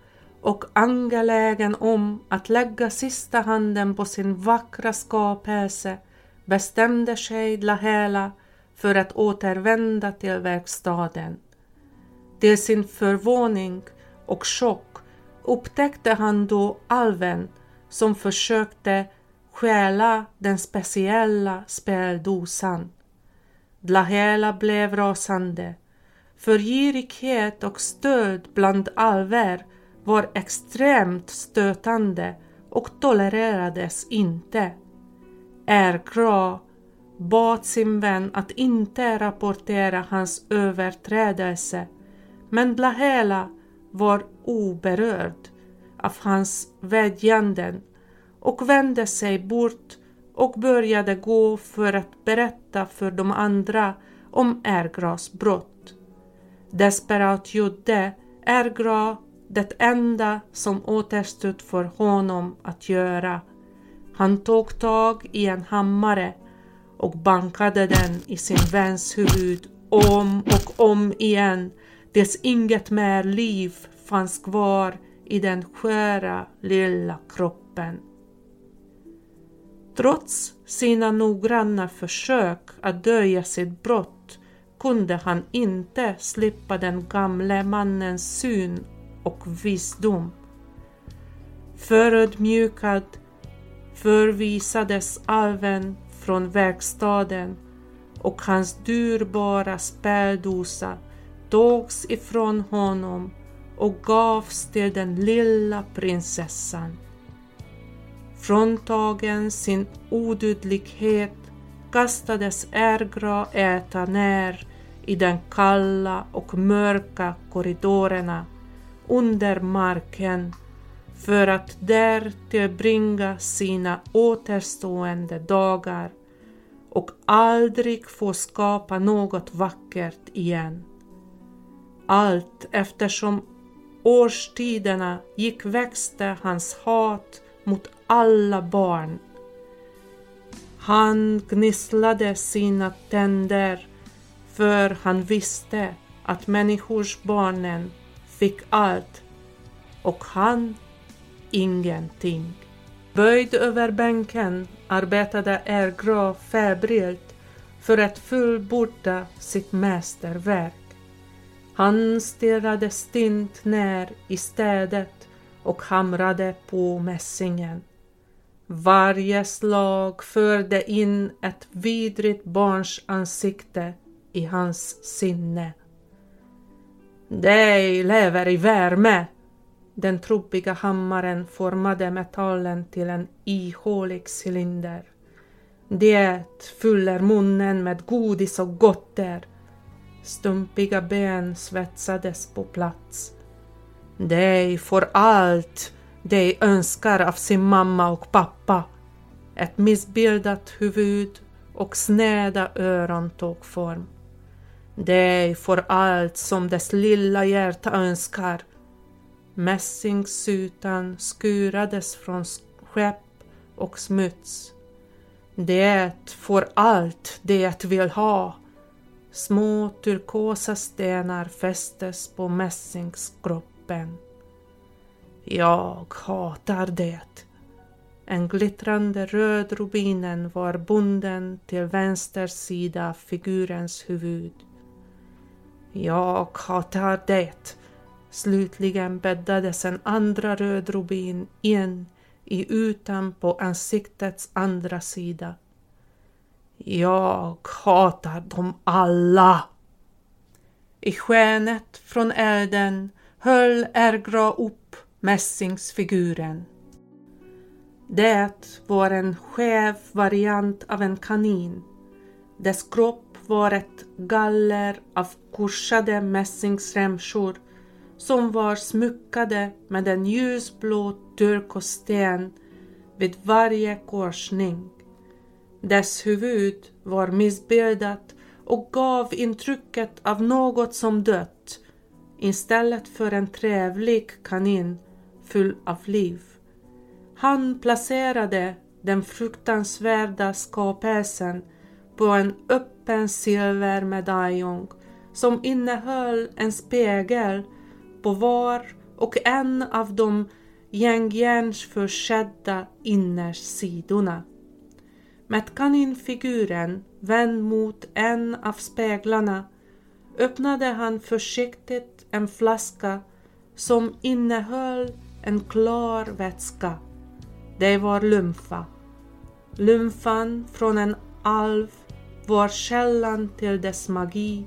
och angelägen om att lägga sista handen på sin vackra skapelse bestämde sig Lahela för att återvända till verkstaden. Till sin förvåning och chock upptäckte han då alven som försökte stjäla den speciella speldosan. Dlahela blev rasande. För girighet och stöd bland alver var extremt stötande och tolererades inte. Ergra bad sin vän att inte rapportera hans överträdelse men Blahela var oberörd av hans vädjanden och vände sig bort och började gå för att berätta för de andra om Ergras brott. Desperat gjorde Ergra det enda som återstod för honom att göra. Han tog tag i en hammare och bankade den i sin väns huvud om och om igen tills inget mer liv fanns kvar i den sköra lilla kroppen. Trots sina noggranna försök att dölja sitt brott kunde han inte slippa den gamle mannens syn och visdom. Förödmjukad förvisades alven från verkstaden och hans dyrbara spärrdosa togs ifrån honom och gavs till den lilla prinsessan. Fråntagen sin odödlighet kastades Ergra äta ner i den kalla och mörka korridorerna under marken för att där tillbringa sina återstående dagar och aldrig få skapa något vackert igen. Allt eftersom årstiderna gick växte hans hat mot alla barn. Han gnisslade sina tänder för han visste att människors barnen fick allt och han ingenting. Böjd över bänken arbetade Ergra febrilt för att fullborda sitt mästerverk. Han stirrade stint ner i städet och hamrade på mässingen. Varje slag förde in ett vidrigt barns ansikte i hans sinne. Dig lever i värme. Den trubbiga hammaren formade metallen till en ihålig cylinder. Det fyller munnen med godis och gotter. Stumpiga ben svetsades på plats. De får allt de önskar av sin mamma och pappa. Ett missbildat huvud och sneda öron tog form. De får allt som dess lilla hjärta önskar. Mässingsutan skurades från skepp och smuts. Det får allt det vill ha. Små turkosa stenar fästes på mässingskroppen. Jag hatar det. En glittrande röd rubinen var bunden till vänster sida figurens huvud. Jag hatar det. Slutligen bäddades en andra röd rubin in i ytan på ansiktets andra sida. Jag hatar dem alla. I skenet från elden höll Ergra upp mässingsfiguren. Det var en skev variant av en kanin. Dess kropp var ett galler av korsade mässingsremsor som var smyckade med en ljusblå turkosten vid varje korsning. Dess huvud var missbildat och gav intrycket av något som dött istället för en trevlig kanin full av liv. Han placerade den fruktansvärda skapelsen på en öppen silvermedaljong som innehöll en spegel på var och en av de järnjärnsförsedda innersidorna. Med kaninfiguren vänd mot en av speglarna öppnade han försiktigt en flaska som innehöll en klar vätska. Det var lymfa. Lymfan från en alv var källan till dess magi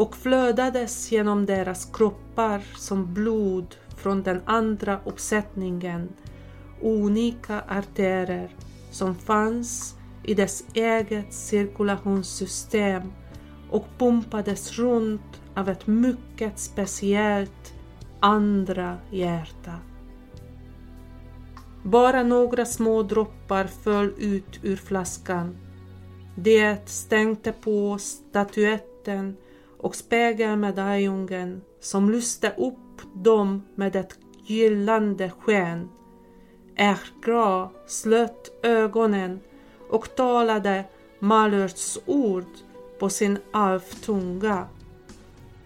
och flödades genom deras kroppar som blod från den andra uppsättningen unika artärer som fanns i dess eget cirkulationssystem och pumpades runt av ett mycket speciellt andra hjärta. Bara några små droppar föll ut ur flaskan. Det stänkte på statyetten och spegelmedaljongen som lyste upp dem med ett gyllande sken. Ergra slöt ögonen och talade Malörts ord på sin alftunga.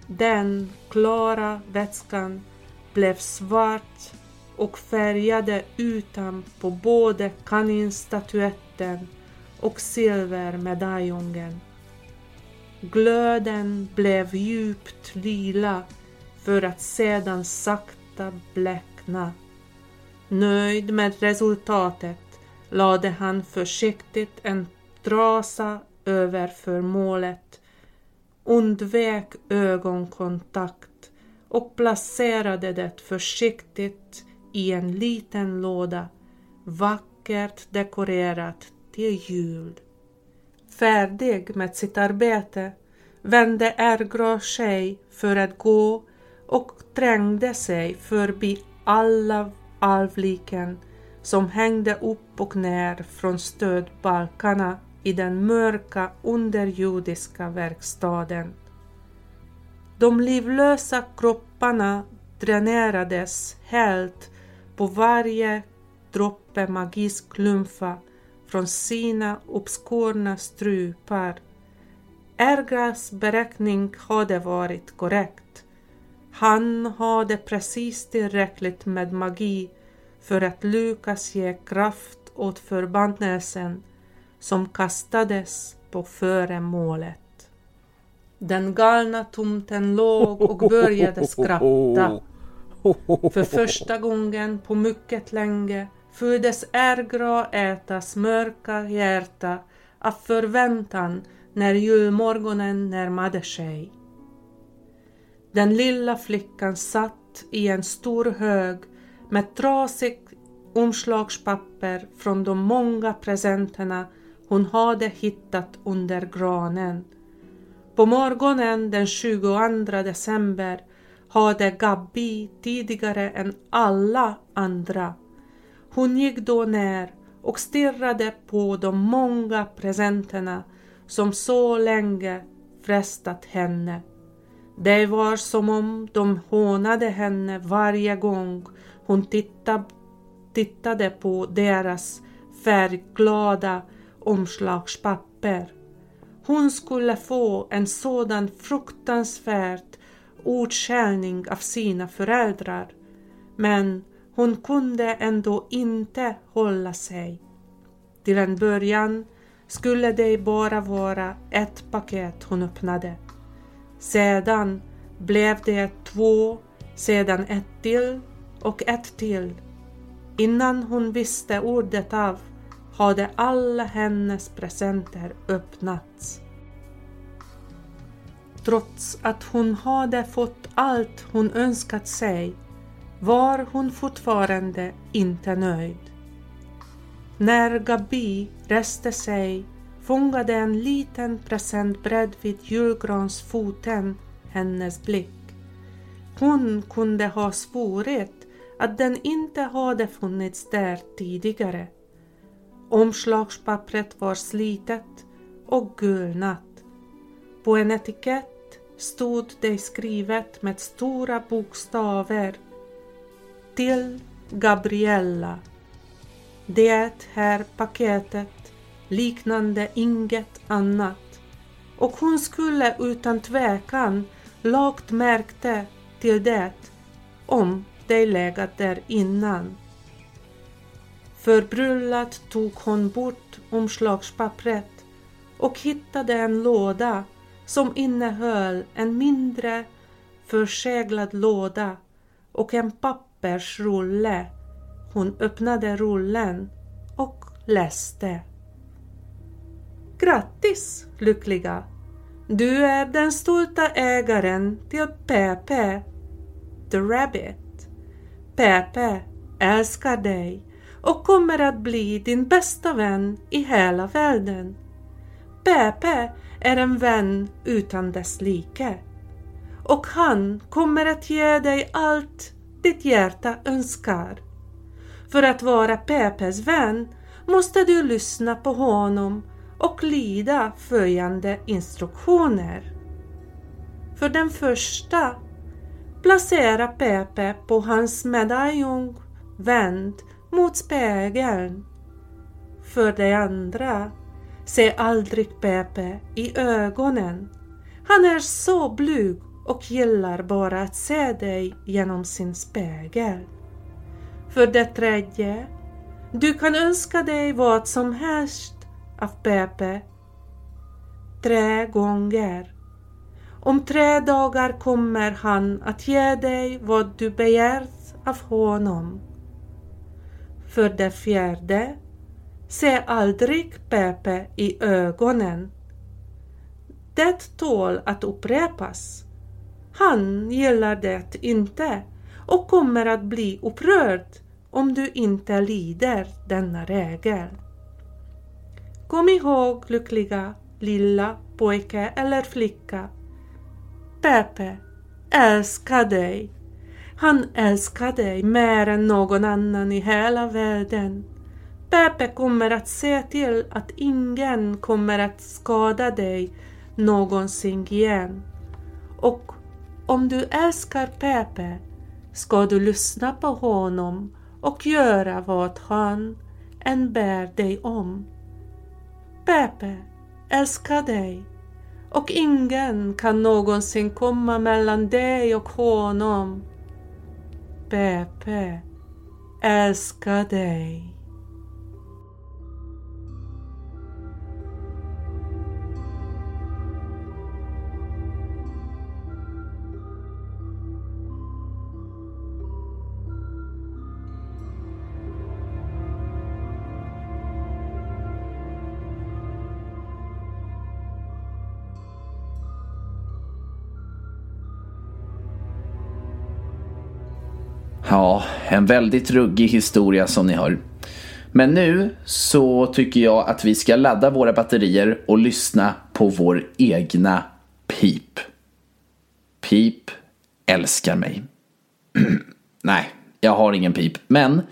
Den klara vätskan blev svart och färgade utan på både kaninstatyetten och silvermedaljongen. Glöden blev djupt lila för att sedan sakta bläckna. Nöjd med resultatet lade han försiktigt en trasa över föremålet, undvek ögonkontakt och placerade det försiktigt i en liten låda, vackert dekorerat till jul. Färdig med sitt arbete vände Ergra sig för att gå och trängde sig förbi alla alvliken som hängde upp och ner från stödbalkarna i den mörka underjordiska verkstaden. De livlösa kropparna dränerades helt på varje droppe magisk lymfa från sina uppskurna strupar. Ergas beräkning hade varit korrekt. Han hade precis tillräckligt med magi för att lyckas ge kraft åt förbannelsen som kastades på föremålet. Den galna tomten låg och började skratta. För första gången på mycket länge fylldes ärgrå Ätas mörka hjärta av förväntan när julmorgonen närmade sig. Den lilla flickan satt i en stor hög med trasigt omslagspapper från de många presenterna hon hade hittat under granen. På morgonen den 22 december hade Gabi tidigare än alla andra. Hon gick då ner och stirrade på de många presenterna som så länge frestat henne. Det var som om de hånade henne varje gång hon tittade på deras färgglada omslagspapper. Hon skulle få en sådan fruktansvärd utskällning av sina föräldrar, men hon kunde ändå inte hålla sig. Till en början skulle det bara vara ett paket hon öppnade. Sedan blev det två, sedan ett till och ett till. Innan hon visste ordet av hade alla hennes presenter öppnats. trots att hon hade fått allt hon önskat sig var hon fortfarande inte nöjd. När Gabi reste sig fångade en liten present bredvid julgransfoten hennes blick. Hon kunde ha svurit att den inte hade funnits där tidigare. Omslagspappret var slitet och gulnat. På en etikett stod det skrivet med stora bokstäver till Gabriella. Det här paketet liknande inget annat och hon skulle utan tvekan lagt märkte till det om det legat där innan. Förbryllat tog hon bort omslagspappret och hittade en låda som innehöll en mindre förseglad låda och en pappersrulle. Hon öppnade rullen och läste. Grattis, lyckliga! Du är den stolta ägaren till Pepe, the Rabbit. Pepe älskar dig och kommer att bli din bästa vän i hela världen. Pepe är en vän utan dess like och han kommer att ge dig allt ditt hjärta önskar. För att vara Pepes vän måste du lyssna på honom och lyda följande instruktioner. För den första, placera Pepe på hans medaljong vänd mot spegeln. För det andra, se aldrig Pepe i ögonen. Han är så blyg och gillar bara att se dig genom sin spegel. För det tredje, du kan önska dig vad som helst av Pepe tre gånger. Om tre dagar kommer han att ge dig vad du begärt av honom. För det fjärde, se aldrig Pepe i ögonen. Det tål att upprepas. Han gillar det inte och kommer att bli upprörd om du inte lyder denna regel. Kom ihåg, lyckliga lilla pojke eller flicka. Pepe älskar dig. Han älskar dig mer än någon annan i hela världen. Pepe kommer att se till att ingen kommer att skada dig någonsin igen. Och om du älskar Pepe ska du lyssna på honom och göra vad han än ber dig om. Pepe älskar dig och ingen kan någonsin komma mellan dig och honom. Pepe älskar dig. Ja, en väldigt ruggig historia som ni hör. Men nu så tycker jag att vi ska ladda våra batterier och lyssna på vår egna pip. Pip älskar mig. Nej, jag har ingen pip. Men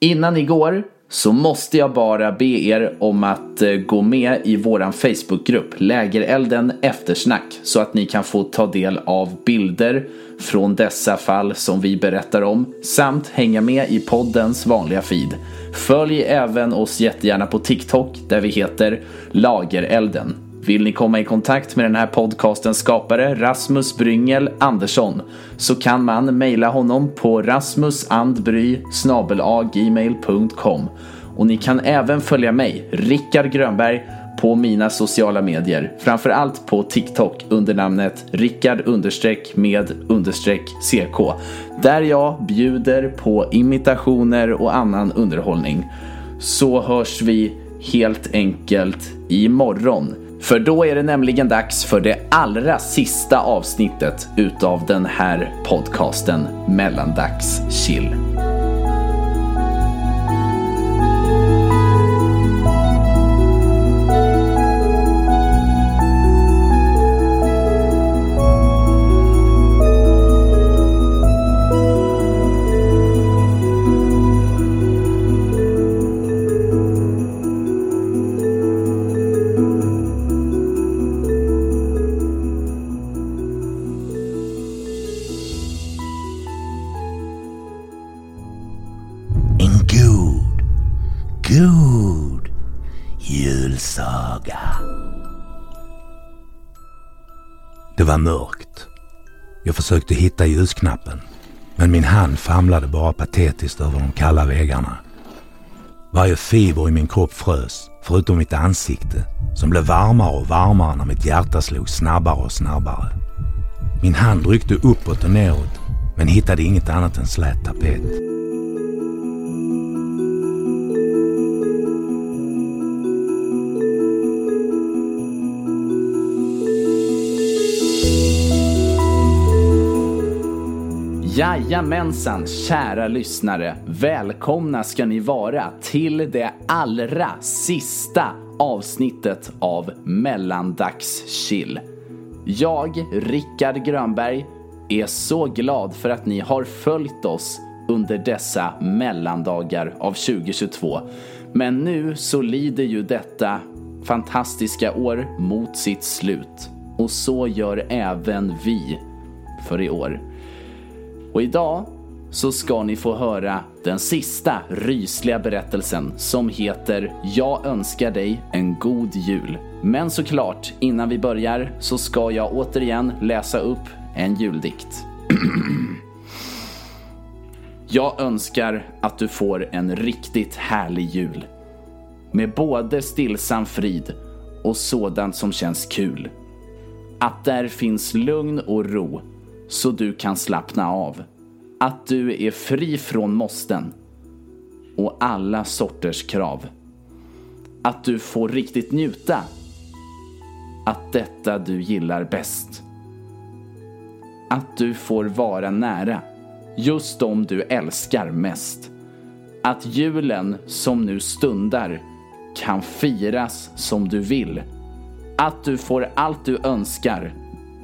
innan ni går så måste jag bara be er om att eh, gå med i våran Facebookgrupp Lägerelden Eftersnack så att ni kan få ta del av bilder från dessa fall som vi berättar om samt hänga med i poddens vanliga feed. Följ även oss jättegärna på TikTok där vi heter Lagerelden. Vill ni komma i kontakt med den här podcastens skapare Rasmus Bryngel Andersson så kan man mejla honom på rasmusandbry gmail.com och ni kan även följa mig, Rickard Grönberg, på mina sociala medier. Framförallt på TikTok under namnet Rickard understreck med understreck CK. Där jag bjuder på imitationer och annan underhållning. Så hörs vi helt enkelt imorgon för då är det nämligen dags för det allra sista avsnittet utav den här podcasten Mellandags chill. Var mörkt. Jag försökte hitta ljusknappen, men min hand famlade bara patetiskt över de kalla väggarna. Varje fiber i min kropp frös, förutom mitt ansikte, som blev varmare och varmare när mitt hjärta slog snabbare och snabbare. Min hand ryckte uppåt och neråt, men hittade inget annat än slät tapet. Jajamensan, kära lyssnare. Välkomna ska ni vara till det allra sista avsnittet av Mellandagschill. Jag, Rickard Grönberg, är så glad för att ni har följt oss under dessa mellandagar av 2022. Men nu så lider ju detta fantastiska år mot sitt slut. Och så gör även vi för i år. Och idag så ska ni få höra den sista rysliga berättelsen som heter Jag önskar dig en god jul. Men såklart, innan vi börjar så ska jag återigen läsa upp en juldikt. Jag önskar att du får en riktigt härlig jul. Med både stillsam frid och sådant som känns kul. Att där finns lugn och ro så du kan slappna av. Att du är fri från måsten och alla sorters krav. Att du får riktigt njuta. Att detta du gillar bäst. Att du får vara nära just de du älskar mest. Att julen som nu stundar kan firas som du vill. Att du får allt du önskar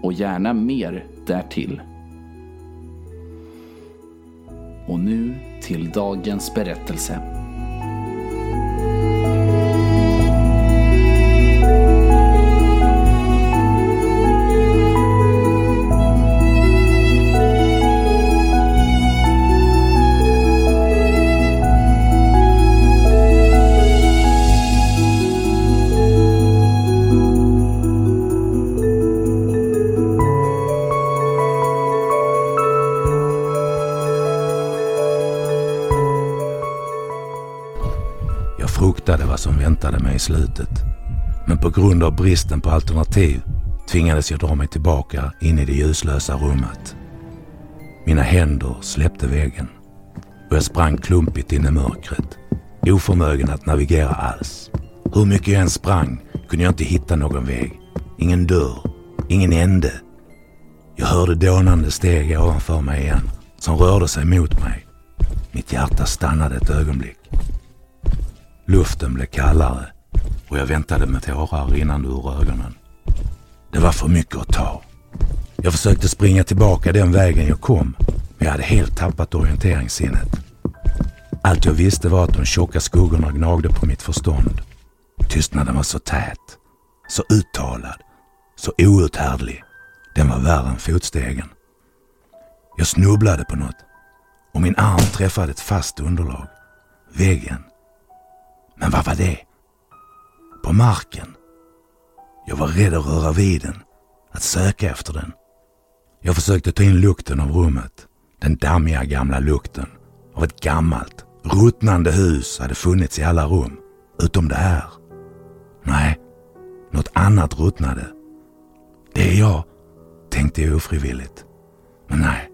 och gärna mer därtill. Och nu till dagens berättelse. I slutet. Men på grund av bristen på alternativ tvingades jag dra mig tillbaka in i det ljuslösa rummet. Mina händer släppte väggen och jag sprang klumpigt in i mörkret, oförmögen att navigera alls. Hur mycket jag än sprang kunde jag inte hitta någon väg, ingen dörr, ingen ände. Jag hörde dånande steg ovanför mig igen, som rörde sig mot mig. Mitt hjärta stannade ett ögonblick. Luften blev kallare och jag väntade med tårar rinnande ur ögonen. Det var för mycket att ta. Jag försökte springa tillbaka den vägen jag kom, men jag hade helt tappat orienteringssinnet. Allt jag visste var att de tjocka skuggorna gnagde på mitt förstånd. Tystnaden var så tät, så uttalad, så outhärdlig. Den var värre än fotstegen. Jag snubblade på något och min arm träffade ett fast underlag. Väggen. Men vad var det? På marken. Jag var rädd att röra vid den, att söka efter den. Jag försökte ta in lukten av rummet. Den dammiga gamla lukten av ett gammalt, ruttnande hus hade funnits i alla rum, utom det här. Nej, något annat ruttnade. Det är jag, tänkte jag ofrivilligt. Men nej,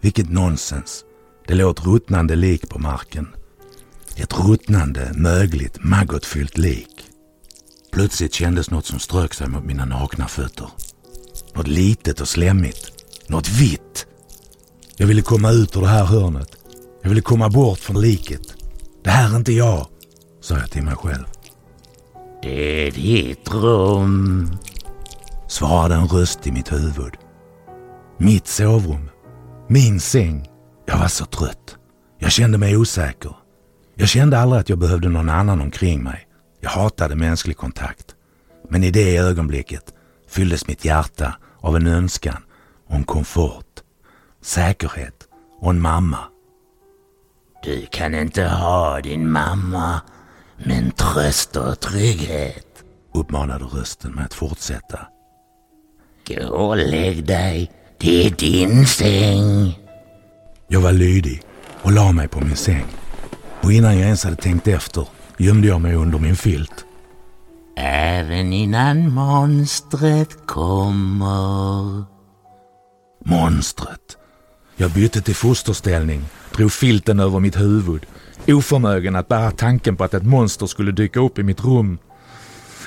vilket nonsens. Det låg ett ruttnande lik på marken. Ett ruttnande, mögligt, maggotfyllt lik. Plötsligt kändes något som strök sig mot mina nakna fötter. Något litet och slemmigt. Något vitt. Jag ville komma ut ur det här hörnet. Jag ville komma bort från liket. Det här är inte jag, sa jag till mig själv. Det är ditt rum, svarade en röst i mitt huvud. Mitt sovrum. Min säng. Jag var så trött. Jag kände mig osäker. Jag kände aldrig att jag behövde någon annan omkring mig. Jag hatade mänsklig kontakt. Men i det ögonblicket fylldes mitt hjärta av en önskan om komfort, säkerhet och en mamma. Du kan inte ha din mamma, men tröst och trygghet, uppmanade rösten med att fortsätta. Gå och lägg dig, det är din säng. Jag var lydig och la mig på min säng. Och innan jag ens hade tänkt efter gömde jag mig under min filt. Även innan monstret kommer. Monstret. Jag bytte till fosterställning, drog filten över mitt huvud, oförmögen att bära tanken på att ett monster skulle dyka upp i mitt rum.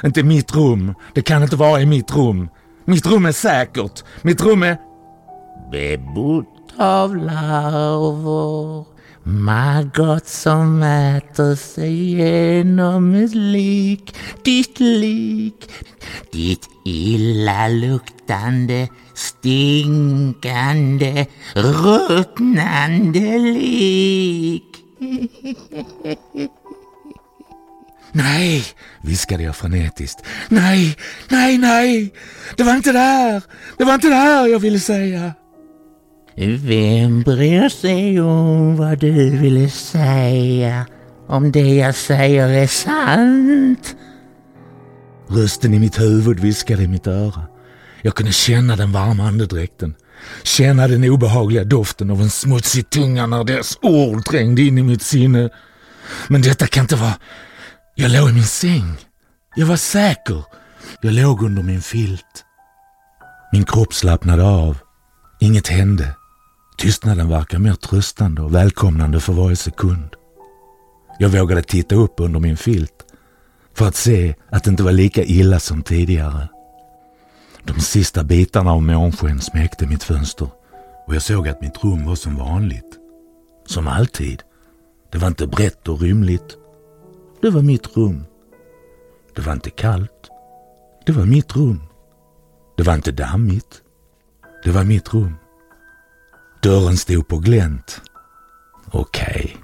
Inte mitt rum. Det kan inte vara i mitt rum. Mitt rum är säkert. Mitt rum är... Bebott av larver. Maggot som äter sig genom ett lik. Ditt lik. Ditt illaluktande, stinkande, ruttnande lik. Nej, viskade jag frenetiskt. Nej, nej, nej! Det var inte det här! Det var inte det här jag ville säga! Vem bryr sig om vad du ville säga? Om det jag säger är sant? Rösten i mitt huvud viskade i mitt öra. Jag kunde känna den varma andedräkten. Känna den obehagliga doften av en smutsig tunga när dess ord trängde in i mitt sinne. Men detta kan inte vara... Jag låg i min säng. Jag var säker. Jag låg under min filt. Min kropp slappnade av. Inget hände. Tystnaden verkar mer tröstande och välkomnande för varje sekund. Jag vågade titta upp under min filt för att se att det inte var lika illa som tidigare. De sista bitarna av månsken smekte mitt fönster och jag såg att mitt rum var som vanligt. Som alltid. Det var inte brett och rymligt. Det var mitt rum. Det var inte kallt. Det var mitt rum. Det var inte dammigt. Det var mitt rum. Dörren stod på glänt. Okej, okay.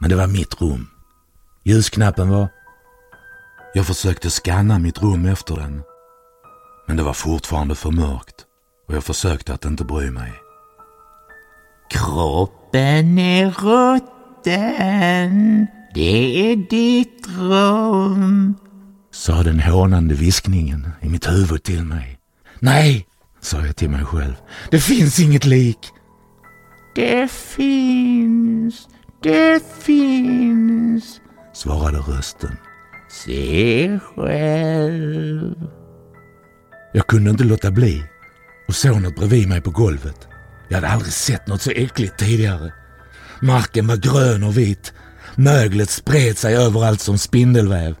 men det var mitt rum. Ljusknappen var... Jag försökte skanna mitt rum efter den. Men det var fortfarande för mörkt och jag försökte att inte bry mig. Kroppen är rutten. Det är ditt rum. Sa den hånande viskningen i mitt huvud till mig. Nej, sa jag till mig själv. Det finns inget lik. Det finns, det finns, svarade rösten. Se själv. Jag kunde inte låta bli och såg något bredvid mig på golvet. Jag hade aldrig sett något så äckligt tidigare. Marken var grön och vit. Möglet spred sig överallt som spindelväv.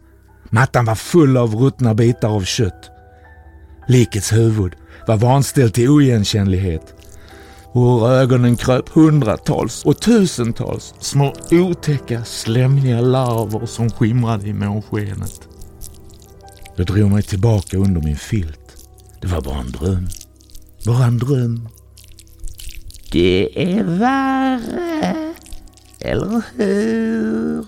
Mattan var full av ruttna bitar av kött. Likets huvud var vanställt till oigenkännlighet och ur ögonen kröp hundratals och tusentals små otäcka slemmiga larver som skimrade i månskenet. Jag drog mig tillbaka under min filt. Det var bara en dröm. Bara en dröm. Det är värre, eller hur?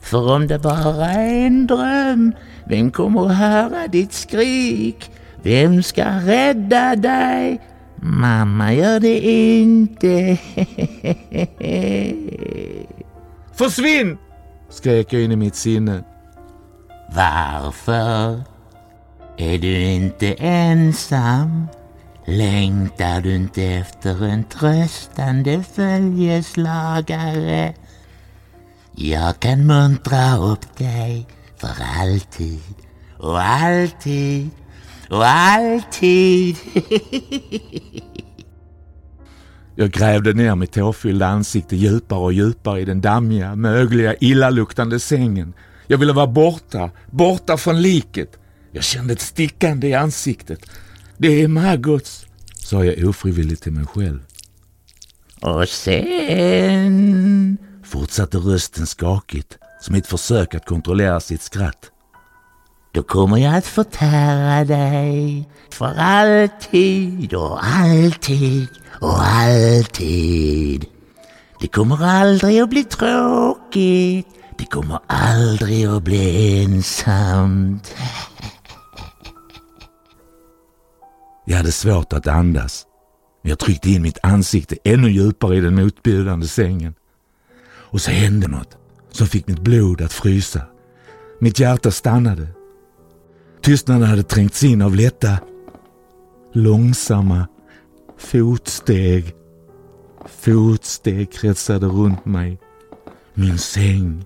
För om det bara är en dröm, vem kommer att höra ditt skrik? Vem ska rädda dig? Mamma gör det inte. Försvinn! skrek jag in i mitt sinne. Varför? Är du inte ensam? Längtar du inte efter en tröstande följeslagare? Jag kan muntra upp dig för alltid och alltid och alltid. Jag grävde ner mitt tårfyllda ansikte djupare och djupare i den dammiga, mögliga, illaluktande sängen Jag ville vara borta, borta från liket. Jag kände ett stickande i ansiktet. Det är Maggots, sa jag ofrivilligt till mig själv. Och sen... Fortsatte rösten skakigt, som ett försök att kontrollera sitt skratt. Då kommer jag att förtära dig för alltid och alltid och alltid. Det kommer aldrig att bli tråkigt. Det kommer aldrig att bli ensamt. Jag hade svårt att andas. Jag tryckte in mitt ansikte ännu djupare i den motbjudande sängen. Och så hände något som fick mitt blod att frysa. Mitt hjärta stannade. Tystnaden hade trängts in av lätta, långsamma fotsteg. Fotsteg kretsade runt mig. Min säng.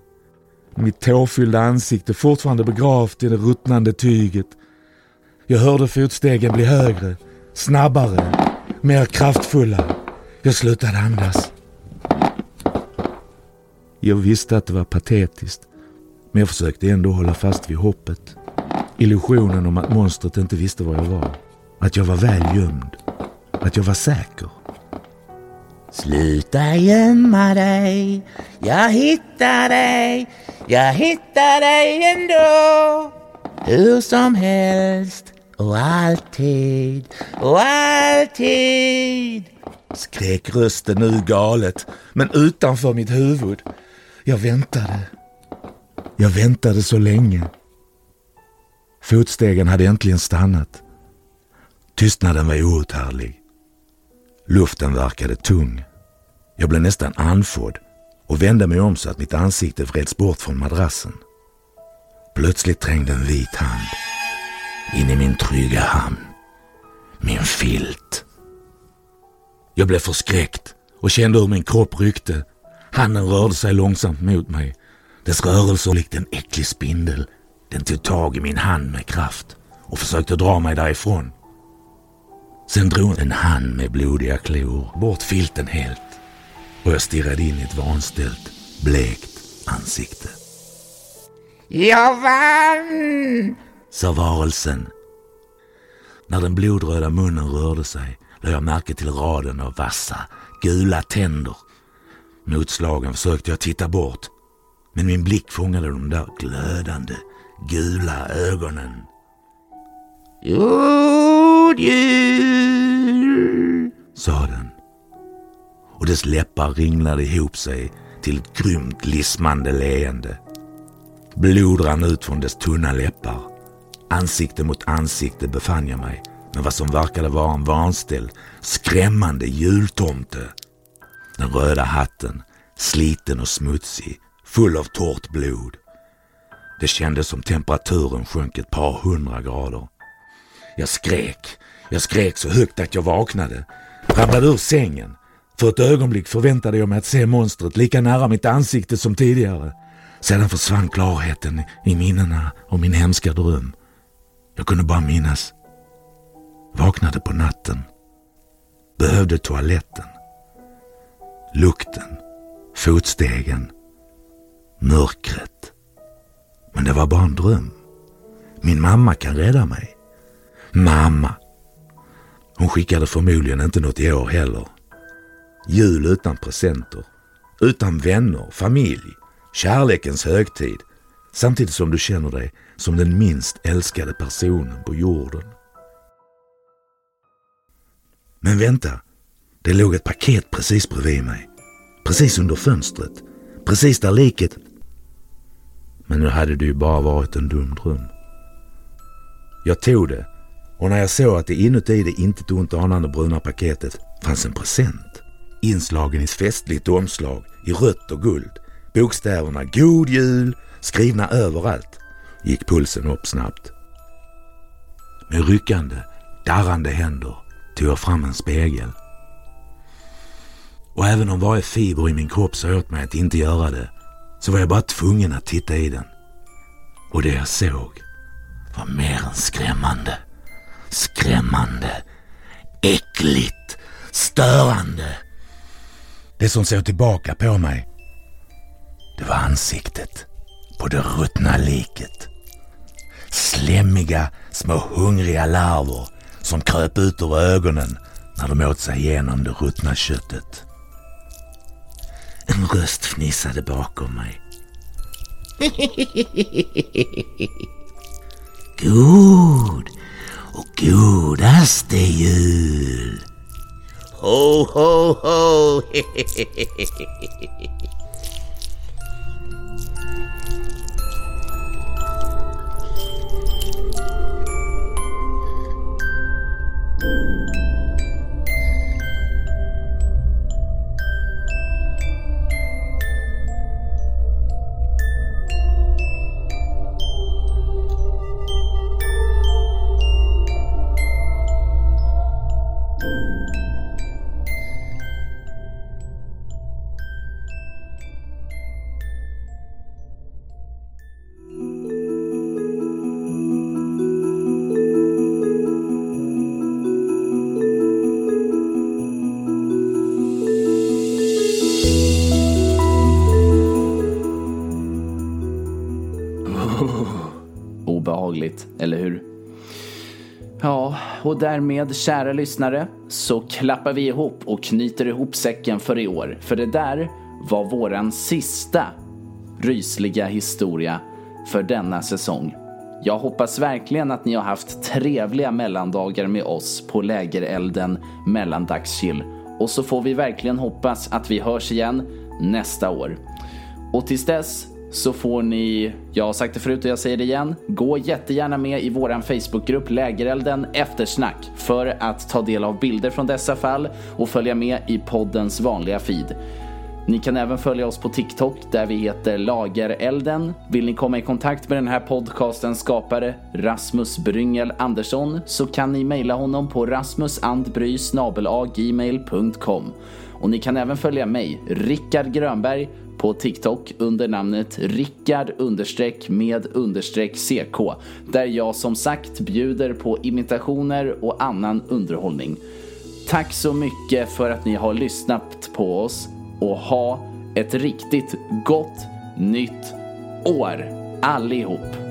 Mitt tårfyllda ansikte fortfarande begravt i det ruttnande tyget. Jag hörde fotstegen bli högre, snabbare, mer kraftfulla. Jag slutade andas. Jag visste att det var patetiskt, men jag försökte ändå hålla fast vid hoppet. Illusionen om att monstret inte visste var jag var. Att jag var väl gömd. Att jag var säker. Sluta gömma dig, jag hittar dig, jag hittar dig ändå. Hur som helst och alltid och alltid. Skrek rösten nu galet, men utanför mitt huvud. Jag väntade. Jag väntade så länge. Fotstegen hade äntligen stannat. Tystnaden var outhärdlig. Luften verkade tung. Jag blev nästan andfådd och vände mig om så att mitt ansikte vreds bort från madrassen. Plötsligt trängde en vit hand in i min trygga hamn. Min filt. Jag blev förskräckt och kände hur min kropp ryckte. Handen rörde sig långsamt mot mig. Dess rörelser likt en äcklig spindel. Den tog tag i min hand med kraft och försökte dra mig därifrån. Sen drog en hand med blodiga klor bort filten helt och jag stirrade in i ett vanställt, blekt ansikte. Jag vann! sa varelsen. När den blodröda munnen rörde sig lade jag märke till raden av vassa, gula tänder. Motslagen försökte jag titta bort, men min blick fångade de där glödande, gula ögonen. God jul! sa den. Och dess läppar ringlade ihop sig till ett grymt lismande leende. Blod rann ut från dess tunna läppar. Ansikte mot ansikte befann jag mig med vad som verkade vara en vanställd, skrämmande jultomte. Den röda hatten, sliten och smutsig, full av torrt blod. Det kändes som temperaturen sjönk ett par hundra grader. Jag skrek. Jag skrek så högt att jag vaknade. Ramlade ur sängen. För ett ögonblick förväntade jag mig att se monstret lika nära mitt ansikte som tidigare. Sedan försvann klarheten i minnena och min hemska dröm. Jag kunde bara minnas. Vaknade på natten. Behövde toaletten. Lukten. Fotstegen. Mörkret. Men det var bara en dröm. Min mamma kan rädda mig. Mamma. Hon skickade förmodligen inte något i år heller. Jul utan presenter. Utan vänner, familj. Kärlekens högtid. Samtidigt som du känner dig som den minst älskade personen på jorden. Men vänta. Det låg ett paket precis bredvid mig. Precis under fönstret. Precis där liket... Men nu hade det ju bara varit en dum dröm. Jag tog det och när jag såg att det inuti det inte ont anande bruna paketet fanns en present. Inslagen i festligt omslag i rött och guld. Bokstäverna God Jul skrivna överallt gick pulsen upp snabbt. Med ryckande, darrande händer tog jag fram en spegel. Och även om varje fiber i min kropp sa åt mig att inte göra det så var jag bara tvungen att titta i den. Och det jag såg var mer än skrämmande. Skrämmande, äckligt, störande. Det som såg tillbaka på mig, det var ansiktet. på det ruttna liket. Slemmiga, små hungriga larver som kröp ut ur ögonen när de åt sig igenom det ruttna köttet. En röst fnissade bakom mig. God och godaste jul! Ho, ho, ho! roligt, eller hur? Ja, och därmed kära lyssnare så klappar vi ihop och knyter ihop säcken för i år. För det där var våran sista rysliga historia för denna säsong. Jag hoppas verkligen att ni har haft trevliga mellandagar med oss på lägerelden mellandagschill. Och så får vi verkligen hoppas att vi hörs igen nästa år. Och tills dess så får ni, jag har sagt det förut och jag säger det igen, gå jättegärna med i våran Facebookgrupp Lägerelden Eftersnack för att ta del av bilder från dessa fall och följa med i poddens vanliga feed. Ni kan även följa oss på TikTok där vi heter Lagerelden. Vill ni komma i kontakt med den här podcastens skapare Rasmus Bryngel Andersson så kan ni mejla honom på rasmusandbry.gmail.com och ni kan även följa mig, Rickard Grönberg, på TikTok under namnet Rickard understreck med understreck CK där jag som sagt bjuder på imitationer och annan underhållning. Tack så mycket för att ni har lyssnat på oss och ha ett riktigt gott nytt år allihop.